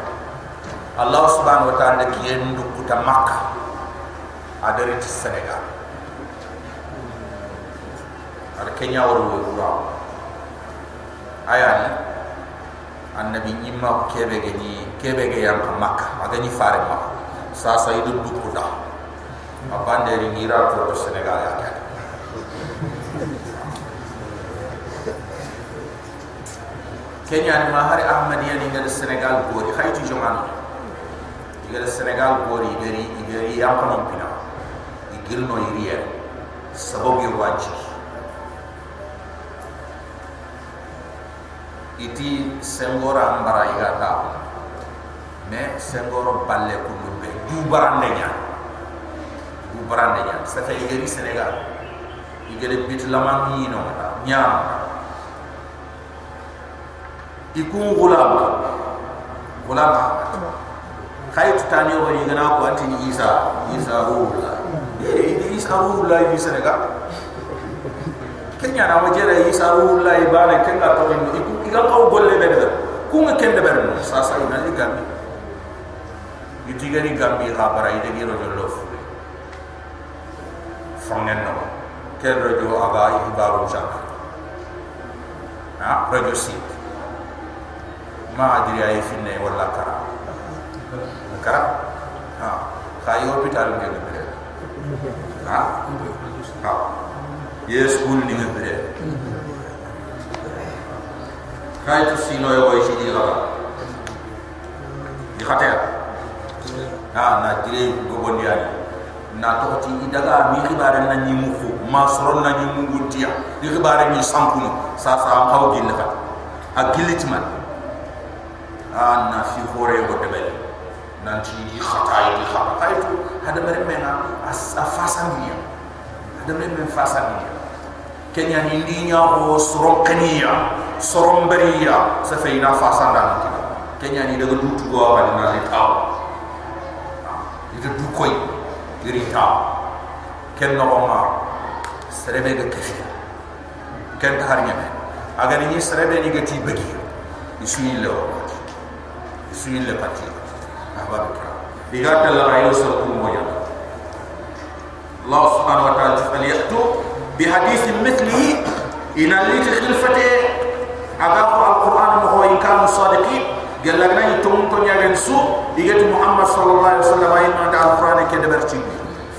Allah subhanahu wa ta'ala ki yendu kuta makka ada rit senegal ada kenya waru waru ayani annabi nyimma kebe ge ni kebe ge yang makka aga ni fare ma sa sa idu du kuda banderi ngira to to senegal ya ka kenya ni mahari ahmadiya ni ngal senegal gori khayti jomano ngal senegal gori gari gari ya ko pina igilno iriya sababu yo wanci iti sengora mbara igata me sengoro balle ko lumbe du barande nya du barande nya sa fe igeri senegal igere bit laman ni no nya ikun gulam gulam khay tutani wari gana ko anti isa? Isa eh isa ruhullah ni senegal. Kenya na wajere isa ruhullah ibana kenga to ni iku iga kaw golle be de ku nga kende ber no sa sa ina ni gambi yiti gari gambi ha bara ide gi ro jollo fu fangen no kel ro jo aga ibaru jana ha? Radio sit ma adiri ay finne wala kara. Kara? Ha? Kay hospital ngel be ha? Ha? Yes school ni be kay to sino yo way ci dira di khater ha na dire go bon yani na to ti idaga mi khibare na ni mu fu ma soron na ni mu gutiya di khibare ni sankunu sa sa kaw gin fa a gilitman a na fi hore go nan ti di khata di khata kay to hada mere mena a fasan ni hada mere men fasan ni kenya ni nya ko soron kaniya soron bariya sa fe ina fasan da nan kenya ni daga dutu go wa na le taw ida du koy iri taw ken no ma serebe ga kafi ken ta har nyame aga ni serebe ni bagi. Ni lo isu ni le pati. Ahbab kira? Diga talla ayo so ko moya. Allah subhanahu wa ta'ala agafu alquran moho in kanu sadiqin gellagna ni tum to nyagen su diget muhammad sallallahu alaihi wasallam ay ma da alquran ke de berci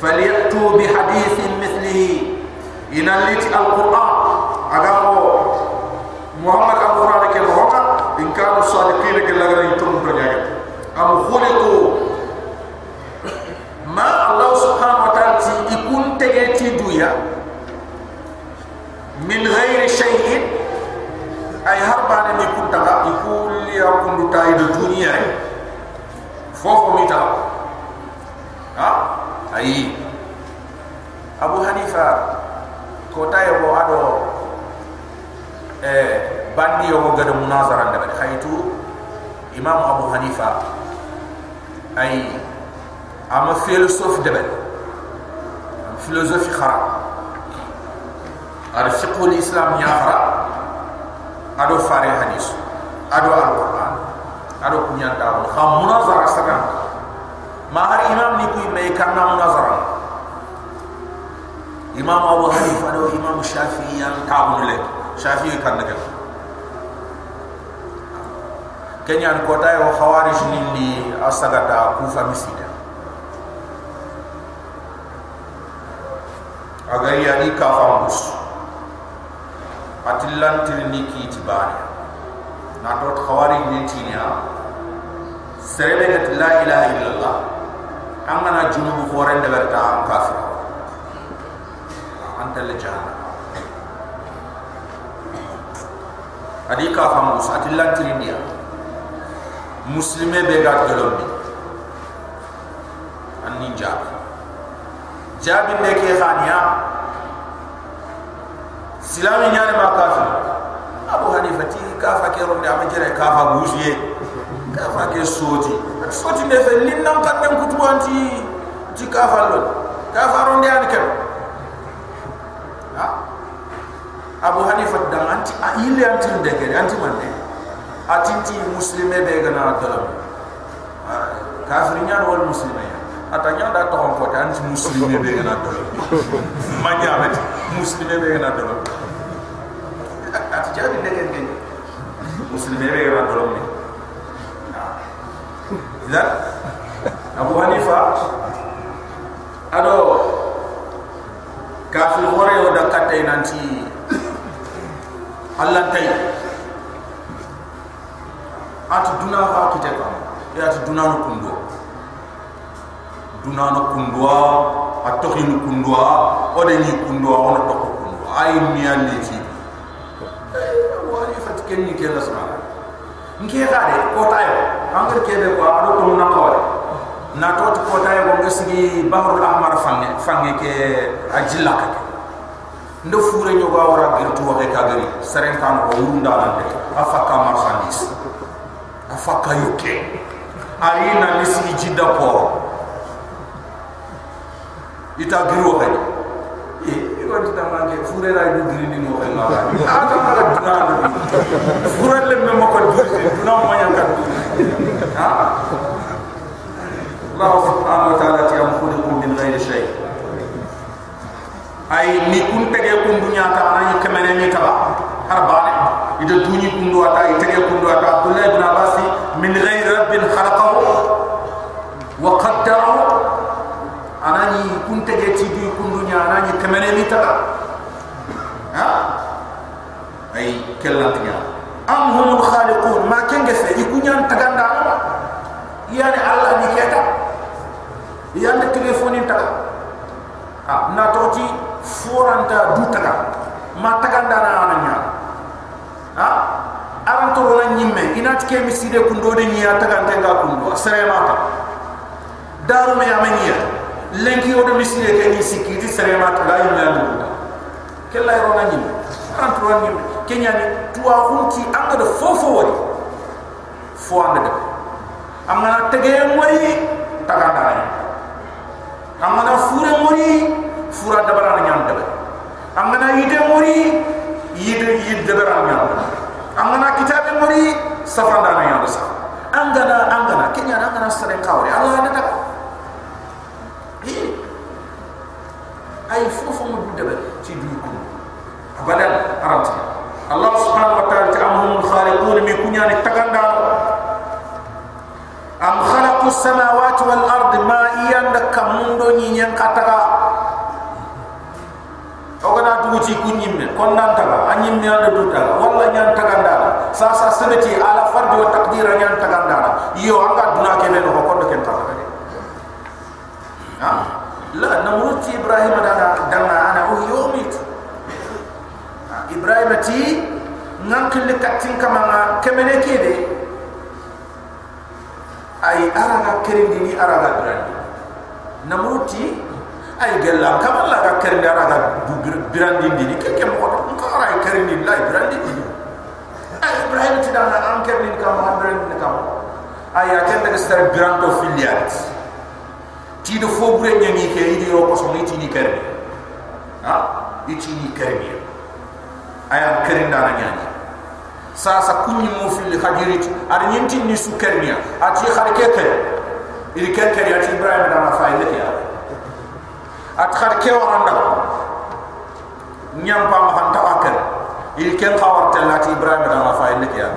falyatu bi hadithin mithlihi. Inalit alit alquran. Agafu muhammad alquran ke roka in kanu sadiqin gellagna ni tum to nyagen am khuliqu. Ma allah subhanahu wa ta'ala ti ikun tegeti duya min ghairi shay'in ay har bane mi kutta ga ikuli ya kundu tay do ay fofu mi ta ha? Ay abu hanifa ko tay bo ado eh bandi yo ga de munazara ndabe khaytu imam abu hanifa ay ama filosof debe filosofi khara ar fiqhu al islam ya khara ado fare hadis. Ado alquran. Ado kunya tawo kham munazara sagan ma har imam ni kuy may kanna munazara imam abu hanifa ado imam shafi'i yang tawo le shafi'i kan daga kenya ko tay wa khawarij nindi asagata kufa misida agar ya ni kafambus atilantil ni ki tibani na tot khawari ni tinya serebe gat la ilaha illallah. Amana junubu foren de berta am kafir anta le jahannam. Adi ka fam mus atilantil ni muslime be gat gelombi anni jabi. Jabi ne ke khaniya silami nyane ma kafir abu hanifa ti kafa ke ronde ama jere kafa bujiye kafa ke soti. Soti ne fe lin nam kan dem kutu anti ti kafa lo. Kafa ronde an kem ha? Abu hanifa dam anti a ile anti ndeke anti mande atinti muslime be gana dalam kafir nyan wal muslime ata nyanda to on ko anti muslime be gana dalam manya bet muslime be gana dalam ati jabi ndeke ngene muslime be gana dalam ni idan abu hanifa. Ado kafir hore o da katte nanti. Allah tay at duna ha kite ka ya at duna no kundo duna no kundo at to hin kundo o de ni kundo o no to kundo ay mi ken ni ke la sama nke ga de ko tayo angar ke be ko ado to na ko na to ko tayo ko ngasigi bahrul ahmar fange fange ke ajilla ka ndo fure nyo ga wara gir to waxe ka gari seren kan ko wunda lan de afaka marchandise afaka yoke ari na lisi jidda ko ita giro waxe e ko dita manke fure ra du giri ni no waxe ma ata ma duna fure le me mo ko duna mo nya kan ha? Allah subhanahu wa ta'ala ti am khuliqu min ghayri shay' ay ni kun tege kun dunya ta ana ni kemene ni taba harbane ida dunyi kun do ata tege kun do ata abdullah ibn abbas min ghayri rabbin khalaqahu. Wa qaddarahu ana ni kun tege ti du dunya ana ni kemene ni taba ha? Ay kellantinya am humul khaliqun. Ma kenge fe ikunyan taganda yani allah ni keta yande telefoni taga ah na toti foranta dutaga ma taganda na ananya ha? Aran to na nyimme ina tike miside kundo de niya taganda nga kundo serema ta daru me amenya lenki o de miside ke ni. Sikiti serema ta ga yinya ndu kella ro na nyimme aran to na nyimme kenya ni tuwa hunti anga de fofo wadi fo anda de amana tege moyi taganda na amana fure mori fura dabara na nyam dabe amana yide mori yide yide dabara na nyam amana kitabe mori safanda na nyam sa angana angana kenya na angana sare kawre allah na ay fofo mo dabe ci du ko abadan aranti allah subhanahu wa ta'ala ta'amhum khaliqun mi kunya ni taganda am khalaqu samawati wal ardi ma iyanda kamundo ni nyen kataga ogana duguti kunyimme kon nan taga anyim ni. Anda duta walla nyan taganda sa sa sebeti ala fardi wa taqdira nyan taganda yo anga duna ke men ko kondo ken taga de ha la namruti ibrahim dana dana ana o yomit ibrahim ti ngankil katin kama kemene kede. Ay araga kerindi ni araga birandi namruti ay gella kamalla ga kerindi araga birandi ni ke ke mo ko ara ay kerindi la birandi ni ay ibrahim ti dana an kerindi kam ha birandi ni kam ay kende ga star birando filiat ti do fo bure nyangi ke idi ro ko so ni ti ni kerindi ha iti ni. Kerindi ay am kerindi na nyangi sasa kunyi mo fil khajirit ad nyinti ni sukernia ati khar keke ili keke ya ibrahim da ma faile ya at khar ke waranda nyam pa ma hanta akal ili ken khawar telati ibrahim da ma faile ya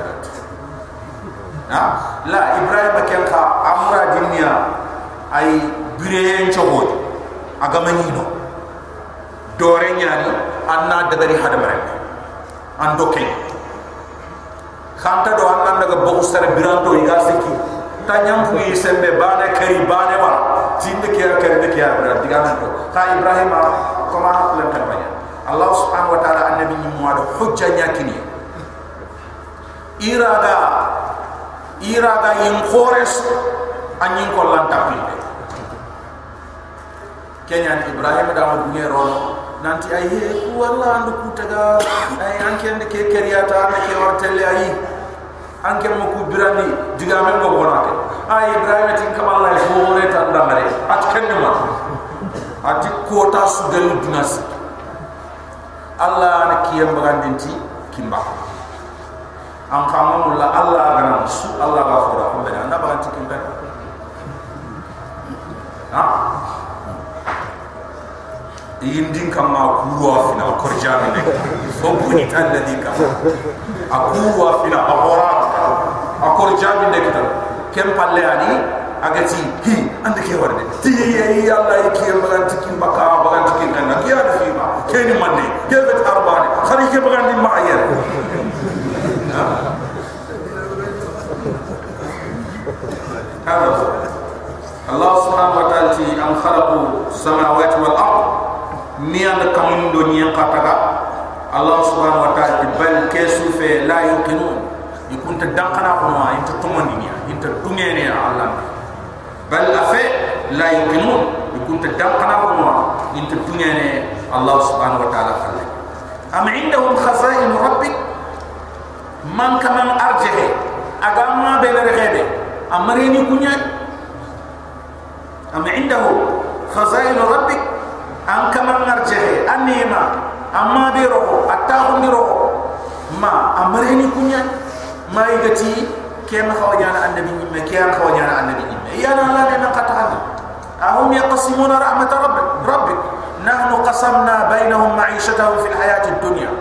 ha? La ibrahim ken kha amra dunya ay bireyen chogod agama nyino dore nyani anna dabari hadamare andoke khanta do an daga bogu sare biranto iga siki ta nyam fu yi sembe bane kari bane wa tinde kiya kari de kiya bra diga nan to ka ibrahim ko ma hakle kan banya allah subhanahu wa taala annabi ni mo do hujja nyakini iraga iraga yin khores anyin ko lan tapinde kenya ibrahim da mo dunye rono nanti ay he ku walla andu ku taga ay anke ande ke keriyata ande ke wartelle ay anke mo ku birani diga men go bonake ay ibrahim tin kamal lay fo wore tan damare at kenne ma at kota su del dunas allah na kiyam bagandinti kimba an kama mulla allah gana su allah ga fura ko be na baganti kimba ha yindin kam ma kuwa fina ko jami ne. So buni tan da dika a kuwa fina a hora a ko jami ne kita. Kem palle ani agati hi ande ke warde ti yi Allah yi ki bagan tikin baka bagan tikin kan ki ya fi ma teni manne. Kebe arbani khari ke ni an kamun do ni an kataga. Allah subhanahu wa ta'ala bal kesu fe la yuqinu di kunta dankana ko ma inta tumani ni inta tumene allah. Bal afe la yuqinu di kunta dankana ko ma inta tumene allah subhanahu wa ta'ala khalle am indahum khazain rabbik? Man kama arjahi agama be be rebe amari ni kunya am indahum khazain rabbik? an kama narjehe an nima amma bi roho atta hundi roho. Ma amarini kunya ma igati kema khawajana annabi imme kema khawajana annabi imme iya na ala nena katahani ahum yaqasimuna rahmat rabbi rabbi nahnu qasamna bainahum ma'ishatahum fil hayati dunya.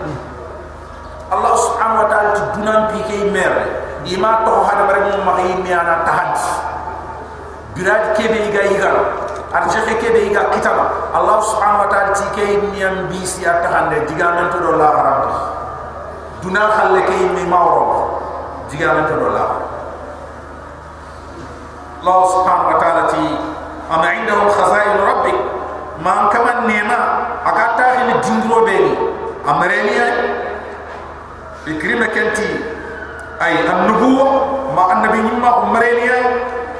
Allah subhanahu wa ta'ala ti dunan bi kay mer. To hada bare mo ma yi ana tahant birad kebe igal igal arjexe kebe iga kitaba allah subhanahu wa ta'ala ti ke niyam bisi atahande digamen to do la haram duna khalle ke mi mawro digamen to do la allah subhanahu wa ta'ala ti am indahum khazain rabbik. Man kama nema agata hini dingro beni amreniya ikrima kenti ay an-nubuwa ma annabi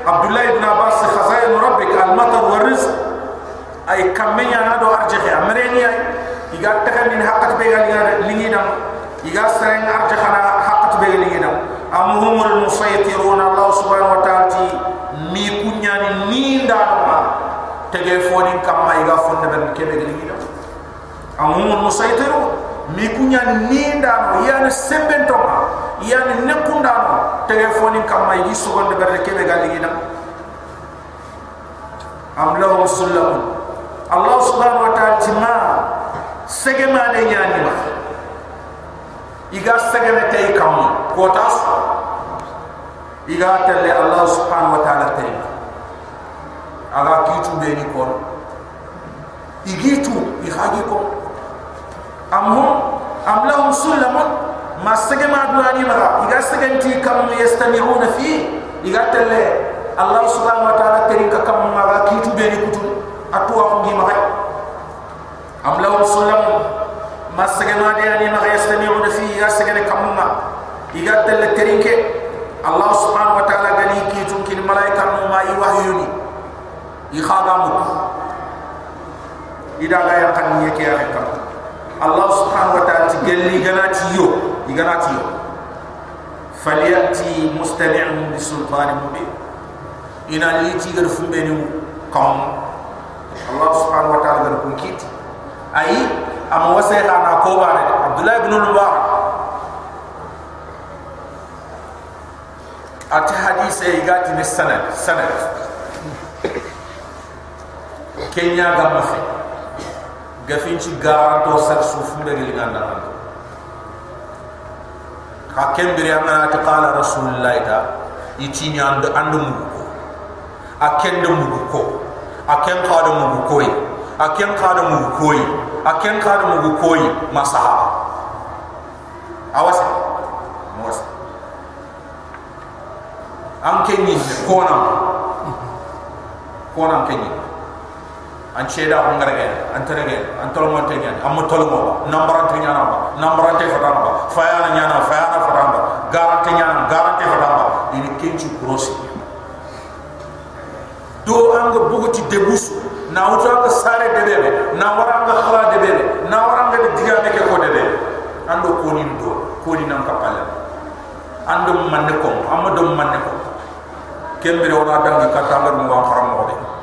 عبد الله بن عباس خزائن ربك المطر والرزق اي كم من يانا دو ارجخ امريني اي يغا تخن من حقت بيغا لينا نام يغا سرين ارجخنا حقت بيغا لينا ام هم المسيطرون الله سبحانه وتعالى مي كنيان ني دا ما تجي فوني كم ما يغا فوند بن كبي لينا ام هم المسيطرون مي كنيان ني دا ما يان سمبن تو yani nekunda no telefoni kam may gi sugonde berde kebe dam am lahum sulam allah subhanahu wa ta'ala tima segema de nyani ma iga segeme tay kam ko tas iga telle allah subhanahu wa ta'ala tay aga kitu be ni ko igitu ihagi ko am hum am lahum ما سجن ما دواني مرا إذا سجن تي كم يستمرون فيه إذا تل الله سبحانه وتعالى تري كم مرا كيتو بيني كتو أتوا عندي مرا أم لا وسلم ما سجن ما دواني مرا يستمرون فيه إذا سجن كم مرا إذا تل تري الله سبحانه وتعالى غني كيتو كن ملاك كم ما يوحيوني إخاذ مكو إذا غير كان يكيرك كم مرا الله سبحانه وتعالى تقول لي قناتي يو قناتي يو فليأتي مستمع بسلطان مبين إن الإيتي قرفوا بينهم قوم الله سبحانه وتعالى قرفوا كيت أي أما وسيط عن عقوبة عبد الله بن المبارك أتي حديثة يقاتي من السنة السنة كينيا قمفين gafin ci garanto sar su fumbe ni nganda ka kembere amana ta qala rasulullah ta itini and andu mu ko akende mu ko aken qada mu ko yi aken qada mu ko yi aken qada mu ko yi masaha. Awase. Mos am kenni kona kona kenni an ceda ko ngarage an terege an tolmo tenya am tolmo nambara tenya namba nambara te fatamba fayana nyana fayana fatamba garante nyana garante fatamba ini kenci krosi do anga buguti debusu na wuta ka sare debebe na waranga khala debebe na waranga de digame ke ko debebe ando ko ni do ko kapala ando manne ko amado manne ko kembere wona dangi katambar mo wa haram mo de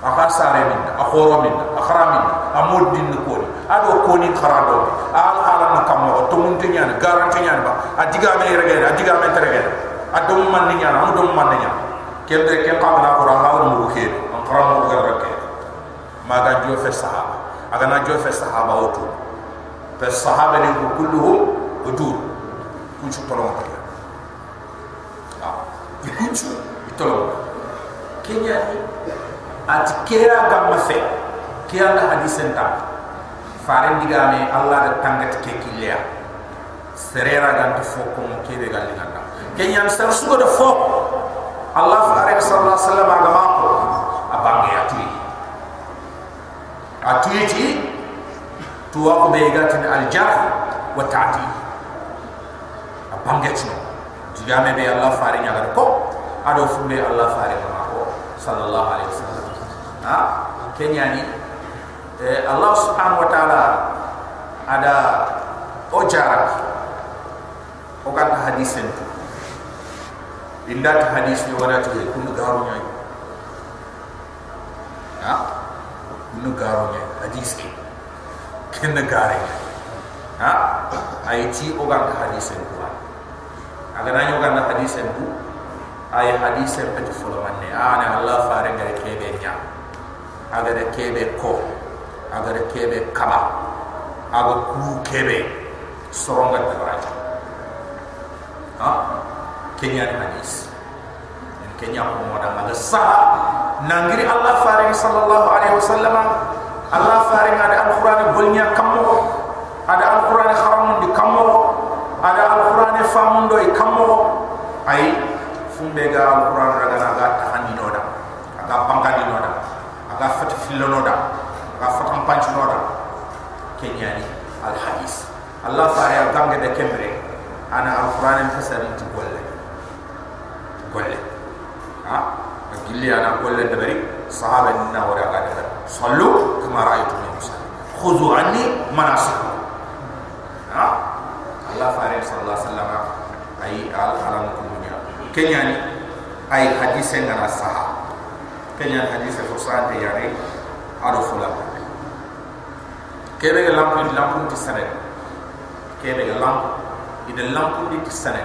aka sare min a khoro min a khara min a mod din ko ni ado ko ni khara do al ala na kam to mun tinya ni garanti nya ba. A diga me rege a diga me terege a do man ni nya do man ni nya kem de kem kam na ko ra hawo mo ke an khara mo ga rake ma ga jo fe sahaba. Aga na jo fe sahaba o to pe sahaba ni ko kulluhum udur. Kunchu tolong ta ah kunchu tolong. Kenya ni ati kera gamma fe kera na hadisen ta faren digame allah da tangat ke kilya serera gan to fo ko ke be gal nganda kenyan sar sugo da fo allah faren sallallahu alaihi wasallam aga ma ko abange ati ati ti to wa ko be gatin al jarh wa ta'ti abange tino digame be allah faren aga ko ado fumbe allah faren ma ko sallallahu alaihi wasallam ha? Kenyani eh, Allah subhanahu wa ta'ala ada ojarak o kan hadis itu indat hadis ni wala tu? Kun garu nyai ha? Kun garu nyai hadis ni ken gare ha? Ai ti o kan hadis itu agar nanyo kan hadis itu ay hadis itu fulo manne ana Allah fare ngare kebe nya agar kebe ko. Agar kebe kaba. Aga ku kebe. Soronga tabaraja ha? Kenya hadis. En kenya ko moda aga sa nangiri allah faring sallallahu alaihi wasallam allah faring ada alquran bolnya kammo ada alquran haram di kammo ada alquran famundo e kammo ay fumbe ga alquran raga na ga tahani noda aga fat fillo noda rafatam panch noda kenyani al hadis allah fare al gange de kembre. Ana al qur'an en fasari ti golle. Golle. Ha? Gilli ana golle de bari sahaba ni na wara gade de sallu kama ra'aytu musalli khudhu anni manasik. Ha? Allah fare sallallahu alaihi wasallam ay al alam kumunya kenyani ay hadis en ngara saha kenyani hadis ko sante yare ado fulaka kebe ga lampu di lampu ti sare kebe ga lampu di de lampu di ti sare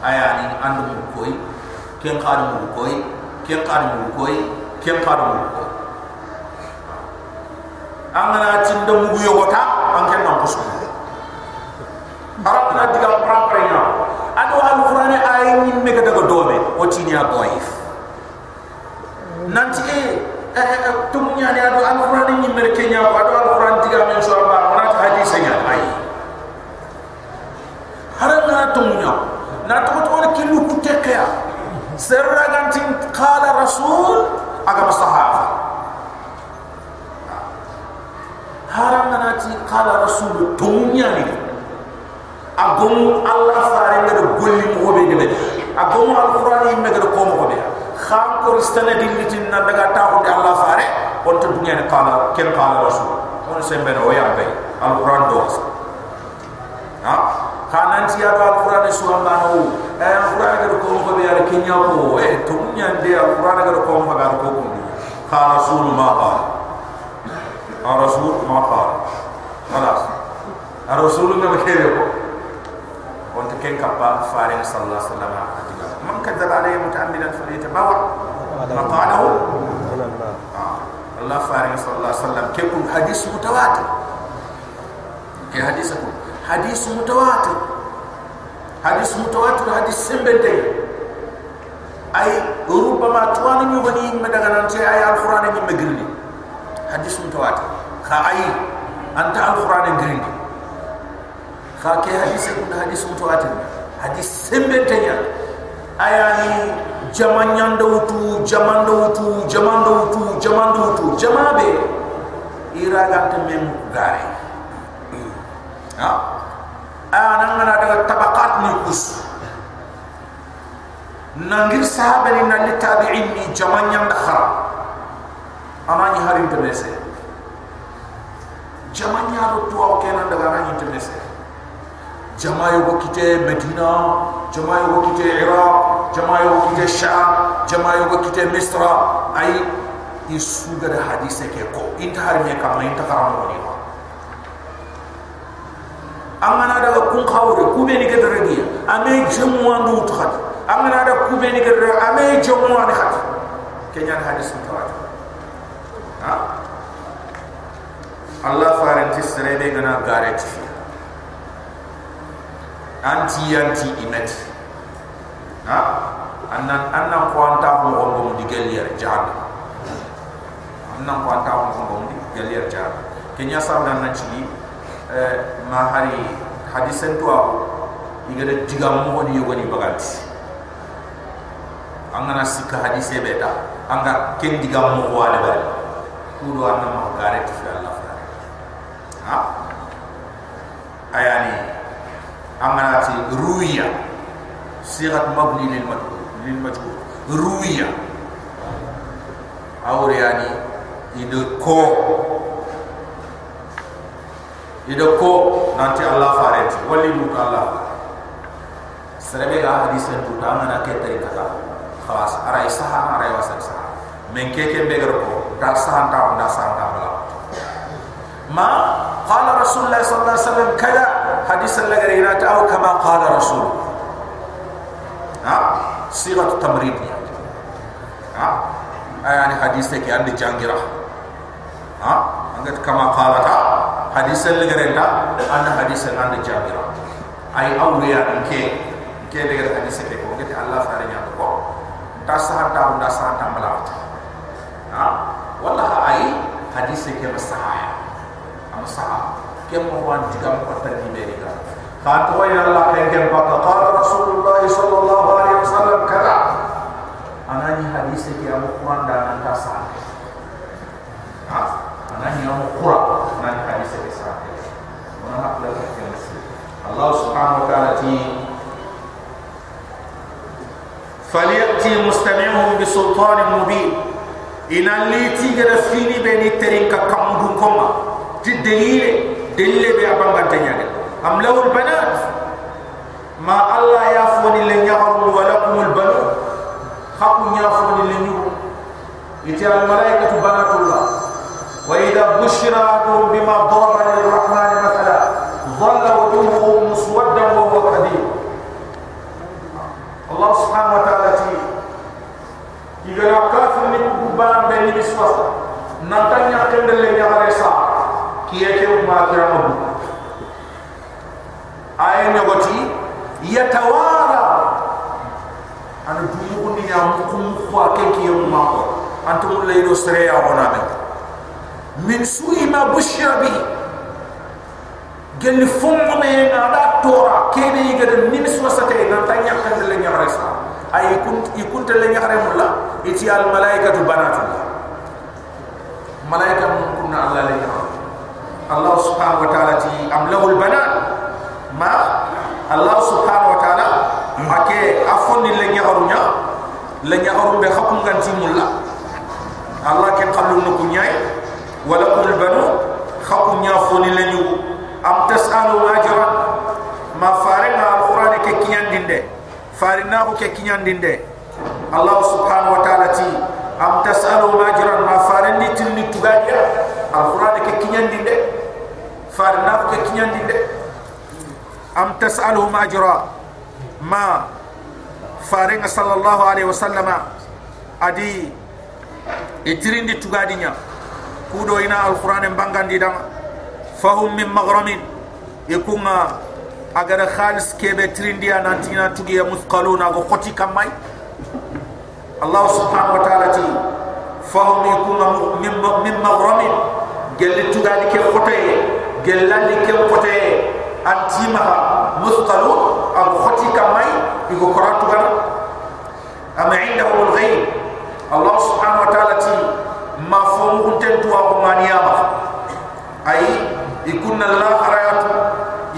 aya ni andu mu koy ken qad mu koy ken qad mu koy ken qad mu koy amana tin do mu yogota an ken nam pusu arab na diga pram prenya ado al qur'an ay ni mega daga dobe o tinya doif e tum nyani ado alquran ni mer kenya ko ado alquran diga men so ba ona ta hadis nya ay harana tum nya na to to ne kilu ku tekya serra gantin qala rasul aga sahaba harana na ti qala rasul tum nyani agum allah faare ngado golli mo be de agum alquran ni me ngado ko mo be kham ko ristana dillitin na daga taxu de Allah faare on to dunya ne qala ken qala rasul on sembe no ya bay alquran do ha kanan ti ya alquran ne suwan ba no eh alquran ga ko ko be ya kenya ko eh to dunya de alquran ga ko ko ga ko ko qala rasul ma qala ha rasul ma qala خلاص الرسول ما بكيره وانت كن كبا فارغ صلى الله عليه وسلم من كذب عليه متعمدا فليتبوع مقعده الله فارغ صلى الله عليه وسلم. كيكون حديث متواتر. كي حديث حديث متواتر. حديث متواتر حديث سمبنتي أي ربما توانا نيوغني مدغنانتي أي القرآن من مغرني حديث متواتر. خا أي أنت القرآن غرني خا كي حديث حديث متواتر. حديث سمبنتي ayani jaman nyanda wutu jaman do wutu jaman do wutu jaman do wutu jamabe ira gante mem gare. Ha? Ana ngana daga tabaqat ni kus. Nangir sahaba ni na tabi'in ni jaman nyanda khara ana ni harin te mese jaman nyado to o kenan daga na ni te mese jama yo kite medina jama yo kite iraq jama yo kite sham jama yo kite misra ay isuga da hadise ke ko inta har me kam inta karam ni ko amana daga kun khawre ku be ni ke regi ame jamu andu tukhat amana da ku anti anti imet ha? Annan annan ko anta ko on bo di gelier jahannam annan ko anta ko on bo di gelier jahannam kenya sa dan na ci eh ma hari hadisen to igada diga mo ni yogoni baganti angana sikka hadise beta. Anga ken diga mo wala bal kudo anna ma gare ti fi Allah ha ayani angana ti ruwiya sigat mabni lil majhul lil majhul. Ruwiya awre yani ido ko ido ko nanti Allah fareti wali mu Allah. Serebe ga hadis en tuta mana ke tari kata. Khalas ara isaha ara wasa sa men ke ke be ko da sa ta da sa ta ma qala rasulullah sallallahu alaihi wasallam kada hadis la gari ina ta kama qala rasul ha sigat tamrid ya ha ayani hadis ke andi jangira ha angat kama qala ta hadis la gari ta anda hadis andi jangira ay awliya ke ke de gar hadise ke ko ngati allah fa nya ko ta sa كم هو أنت كم قد تجيبينك الله كن كم قال رسول الله صلى الله عليه وسلم كذا. أنا ني حديثك يا مقرآن دانا تاسع أنا ني مقرآن أنا ني حديثك ساعة وأنا أقبل الله سبحانه وتعالى تي فليأتي مستمعهم بسلطان مبين. إن اللي تيجي فيني بين الترين كم دون كما تدليل dille be abamba tanyade am lahul banat. Ma allah yafuni le nyaharu wa lakumul banu. Khaku nyafuni le nyu ite al malaikatu banatullah. Wa idha bushira ahadum bima dhaba lil rahman mathala dhalla wujuhu muswadda wa huwa kadhib allah subhanahu wa ta'ala ti igara kafir min kubban be ni biswasa nantanya kendele nyahare sa'a kiyete umakira mabu aya nyogoti yatawara. Anu dumugu ni ya mkumu kwa keki ya umako antumula ilo sere ya honame min sui ma bushya bi. Gelli fumu me tora. Kene yi gadan min nan tanya kan de le nyare sa ay kun i kun te le nyare mulla eti al malaikatu banatu. Malaikatu Allah subhanahu wa ta'ala am amlahul banan ma Allah subhanahu wa ta'ala ake afun ni lenya arunya lenya arun be khakum kan si Allah kan ke kallum nuku nyai walakul banu khakum nyafu ni lenyu. Am tas anu majoran ma farina al-Quran ke kinyan dinde. Farina hu ke kinyan dinde. Allah subhanahu wa ta'ala ti am tas anu majoran ma farin ni tilni tugadiyah ke kinyan dinde farina ko ke kinyandinde am tasalu majra ma faringa sallallahu alaihi wasallama adi itirindi tugadinya kudo ina alquran bangandi dama. Fahum min maghramin. Ikunga agar khalis kebe trindi anantina tugi ya muthqaluna go khoti kamay Allah subhanahu wa ta'ala ti fahum yakun min min maghramin. Gelli tugadi ke khote gelali ke khote antima muthqalu ab khoti kamay igo koratu gana am indahu al-ghayb Allah subhanahu wa ta'ala ti ma famu kuntentu wa maniyama ay ikunna Allah harayatu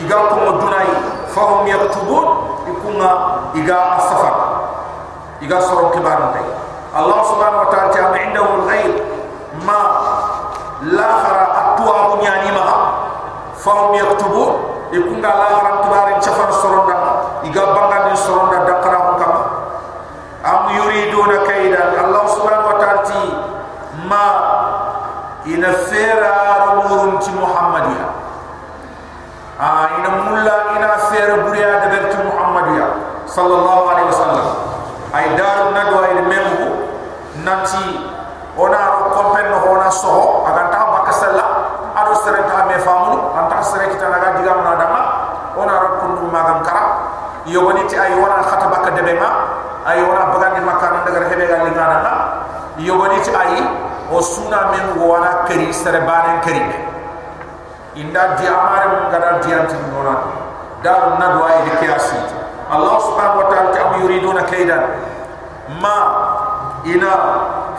iga ko modunai fahum yaktubun ikunga iga safar iga soro kibar tay allah subhanahu wa ta'ala ta indahu al-ghaib ma la khara atwa bunyani ma khara kibar chafar soronda iga bangan soronda dakara kam am yuriduna kaidan. Allah subhanahu wa ta'ala ti ma ina fera rumurun ti muhammadiyah. Ah, ina mulla ina fere buriya de berti muhammadiya sallallahu alaihi wasallam. Ay daru nadwa ay memu nanti ona ro kompen no ona so ti ay ona khata baka debe ma ay ona bagandi makana daga hebe ga linga dama yogoni ti ay o suna men wona keri sere banen keri inda di amare mun gadal di antin nona dar nadwa ide kiasi Allah subhanahu wa ta'ala ta yuriduna kaidan ma ina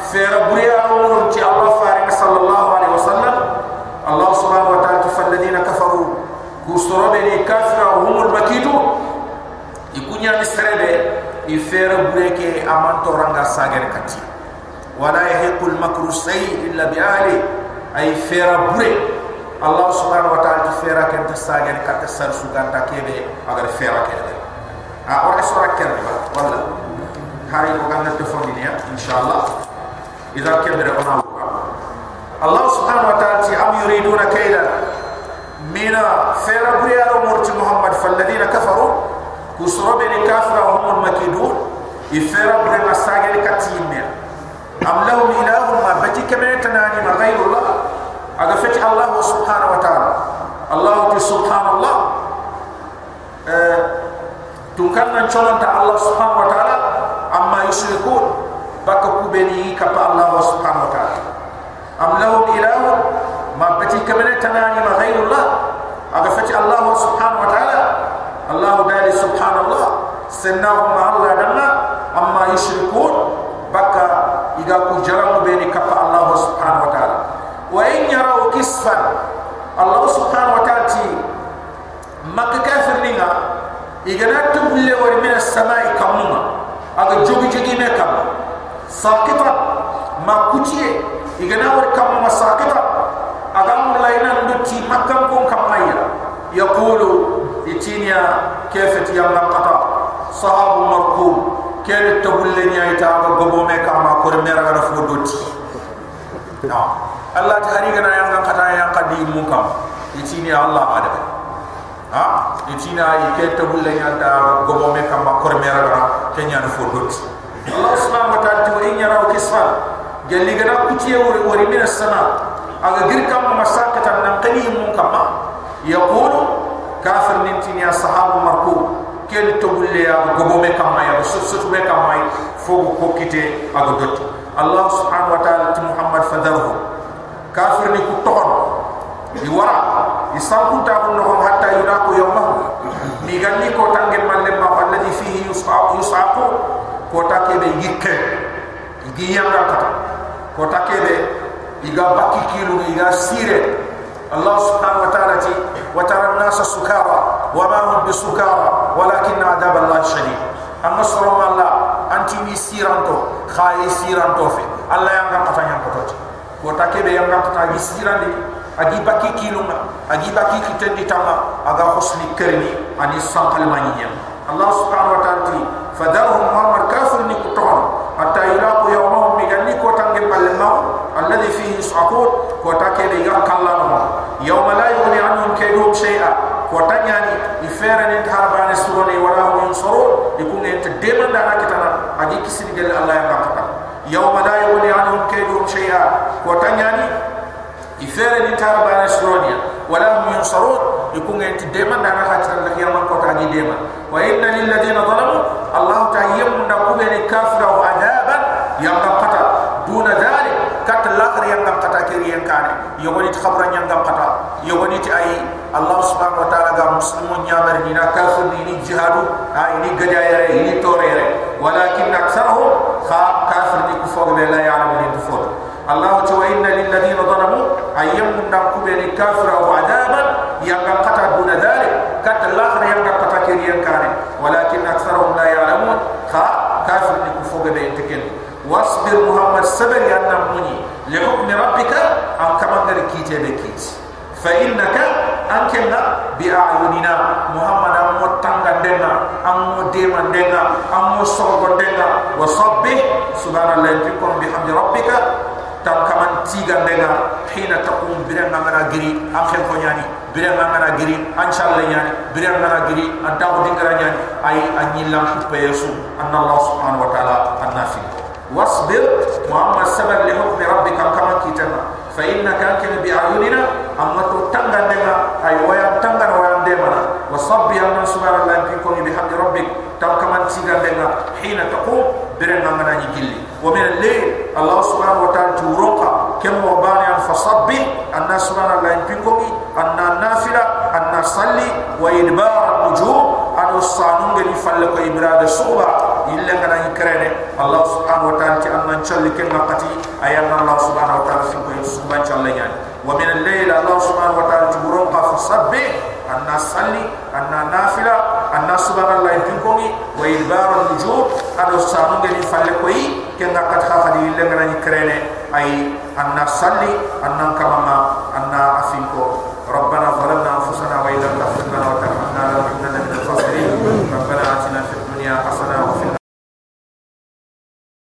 fera buriya umur ti Allah faring sallallahu alaihi wasallam Allah subhanahu wa ta'ala fa alladhina kafaru kusorobe ni kafira humul makidu ikunya misrebe ifera bureke amantoranga sagere kati wala yahiqul makru sayyi illa bi ahli ay fera bure allah subhanahu wa ta'ala fera ken ta sagere kata sar suganta kebe agar fera kebe a ora sura kebe wala hari ko ganda telefon ni ya inshallah idha kebe ona allah subhanahu wa ta'ala ti am yuriduna kayda mina fera bure ya umur muhammad falladina kafaru كسروب الكافر هم المكيدون يفرى بنا ساقة لكتيمة أم لهم إله ما بجي كمية تناني غير الله أقا فتح الله سبحانه وتعالى الله في سلطان الله تكلم شلون تاع الله سبحانه وتعالى أما يشركون بك كوبيني كبا الله سبحانه وتعالى أم لهم إله ما بتي كمان تناني ما غير الله أقفت الله سبحانه وتعالى Allah Ta'ala subhanallah sennahu ma Allah dalla amma yushrikun baka iga ku jalan ku beni kata Allah subhanahu wa ta'ala. Wa in yarau kisfan Allah subhanahu wa ta'ala ti mak kafir ninga iga natu bulle wa min as-sama'i kamuma aga jogi jogi me kam saqita ma kutiye iga na war kam ma saqita aga mulaina ndu makam ko kamaya yaqulu itinia kefet yang qata sahabu markum kene tabulle nyaay ta ga gobo me kama ko mera ga fo doti allah ta hari gana yang qata yang qadi mu kam itinia allah ada. Ha? Itinia ay ke tabulle nyaay ta gobo me kama ko mera ga kenya na fo doti allah subhanahu wa ta'ala wa in yaraw kisfan gelli gana kutiye wori wori min as-sama aga girkam masakatan nan qani mu kama yaqulu kafir nintinya sahabu marku kel tobulle ya gobo me kam ya sussut me kamay fogu ko kite ago dot allah subhanahu wa taala ti muhammad fadaru kafir ni ku ton di wara isanku ta ko no hatta yura ko yawma ni ganni ko tangi malle ma alladhi fihi yusaqu yusaqu ko ta ke be yikke gi yanga ko ko ta ke be iga bakki kilu iga sire. Allah subhanahu wa taala ti وترى الناس سكارى وما هم بسكارى ولكن عذاب الله شديد. أما سرما الله أنت ميسيران تو خاي سيران تو في. الله يعنى قطع يعنى قطع وتكيب يعنى قطع يسيران لك أجي باكي كيلوما أجي باكي كتن دي تاما أغا خسلي كرمي أني سنق المانيين الله سبحانه وتعالى فدرهم مرمر كافر نكتون حتى يلاقوا يومهم مجال نكو تنجم الذي فيه سعقود وتكيب يعنى قلانهم يوم لا يغني عنهم كيدهم شيئا كوتانياني يفيرن انت هربان سروني ولا هم ينصرون يكون انت ديما دانا كتنا اجي كسيني جل الله يبقى يوم لا يغني عنهم كيدهم شيئا كوتانياني يفيرن انت هربان سروني ولا هم ينصرون يكون انت ديما دانا كتنا لك يوم كوتاني ديما وإن للذين ظلموا الله تعيم نقوم كافر عذابا ينقطع دون ذلك yogoni ti khabra nyanga pata yogoni ti ay allah subhanahu wa ta'ala ga muslimu nyamar ni na kafu ni ni jihadu. Ha ni gaja yare ni tore yare walakin aktharuhum kha kafir ni kufur bi la ya'lamu ni kufur. Allah ta wa inna lil ladina zalamu ayyam mundam kubbe ni kafira wa adaban yang ga kata guna dalik kata allah yang ga kata kiri yang kare walakin aktharuhum la ya'lamu kha kafir ni kufur bi tikin wasbir muhammad sabri annam muni. لحكم ربك ام كما غير كيتي بكيت فانك انكنا باعيننا محمد ام تانغا دنا ام ديما دنا ام صوغ دنا وصبح سبحان الله يكون بحمد ربك تام كما تيغا دنا حين تقوم بين غنا غري ام خل كو نياني بين غنا غري ان شاء الله نياني بين غنا غري ان تاو دينغرا نياني اي اني لام بيسو ان الله سبحانه وتعالى النافي واصبر وأما السبب لحكم ربك كما كتما فانك كان بأعيننا أما تتنغا دما أي ويا تنغا ويا دما وصبي أن سبحان الله بكم بحق ربك تم كما تسيغا حين تقوم برنا من يجلي. ومن الليل الله سبحانه وتعالى تورقا كم وبان فصبي أن سبحان الله بكم أن نافله أن نصلي وإدبار النجوم. أن صانون لفلك ابراد الصبح illa ngana ikrene allah subhanahu wa ta'ala ti annan challi ken ngati ayana allah subhanahu wa ta'ala sin ko suba challe nyani wa min al-layl allah subhanahu wa ta'ala tiburon qa fasabbi anna salli anna nafila anna subhanallah dinkomi wa idbar nujum ado sanu ngeli falle ko yi ken ngakat khadi illa ngana ikrene ay anna salli anna kamama anna afinko ربنا ظلمنا انفسنا وان لم تغفر لنا وترحمنا لنكونن من الخاسرين ربنا اتنا في الدنيا حسنه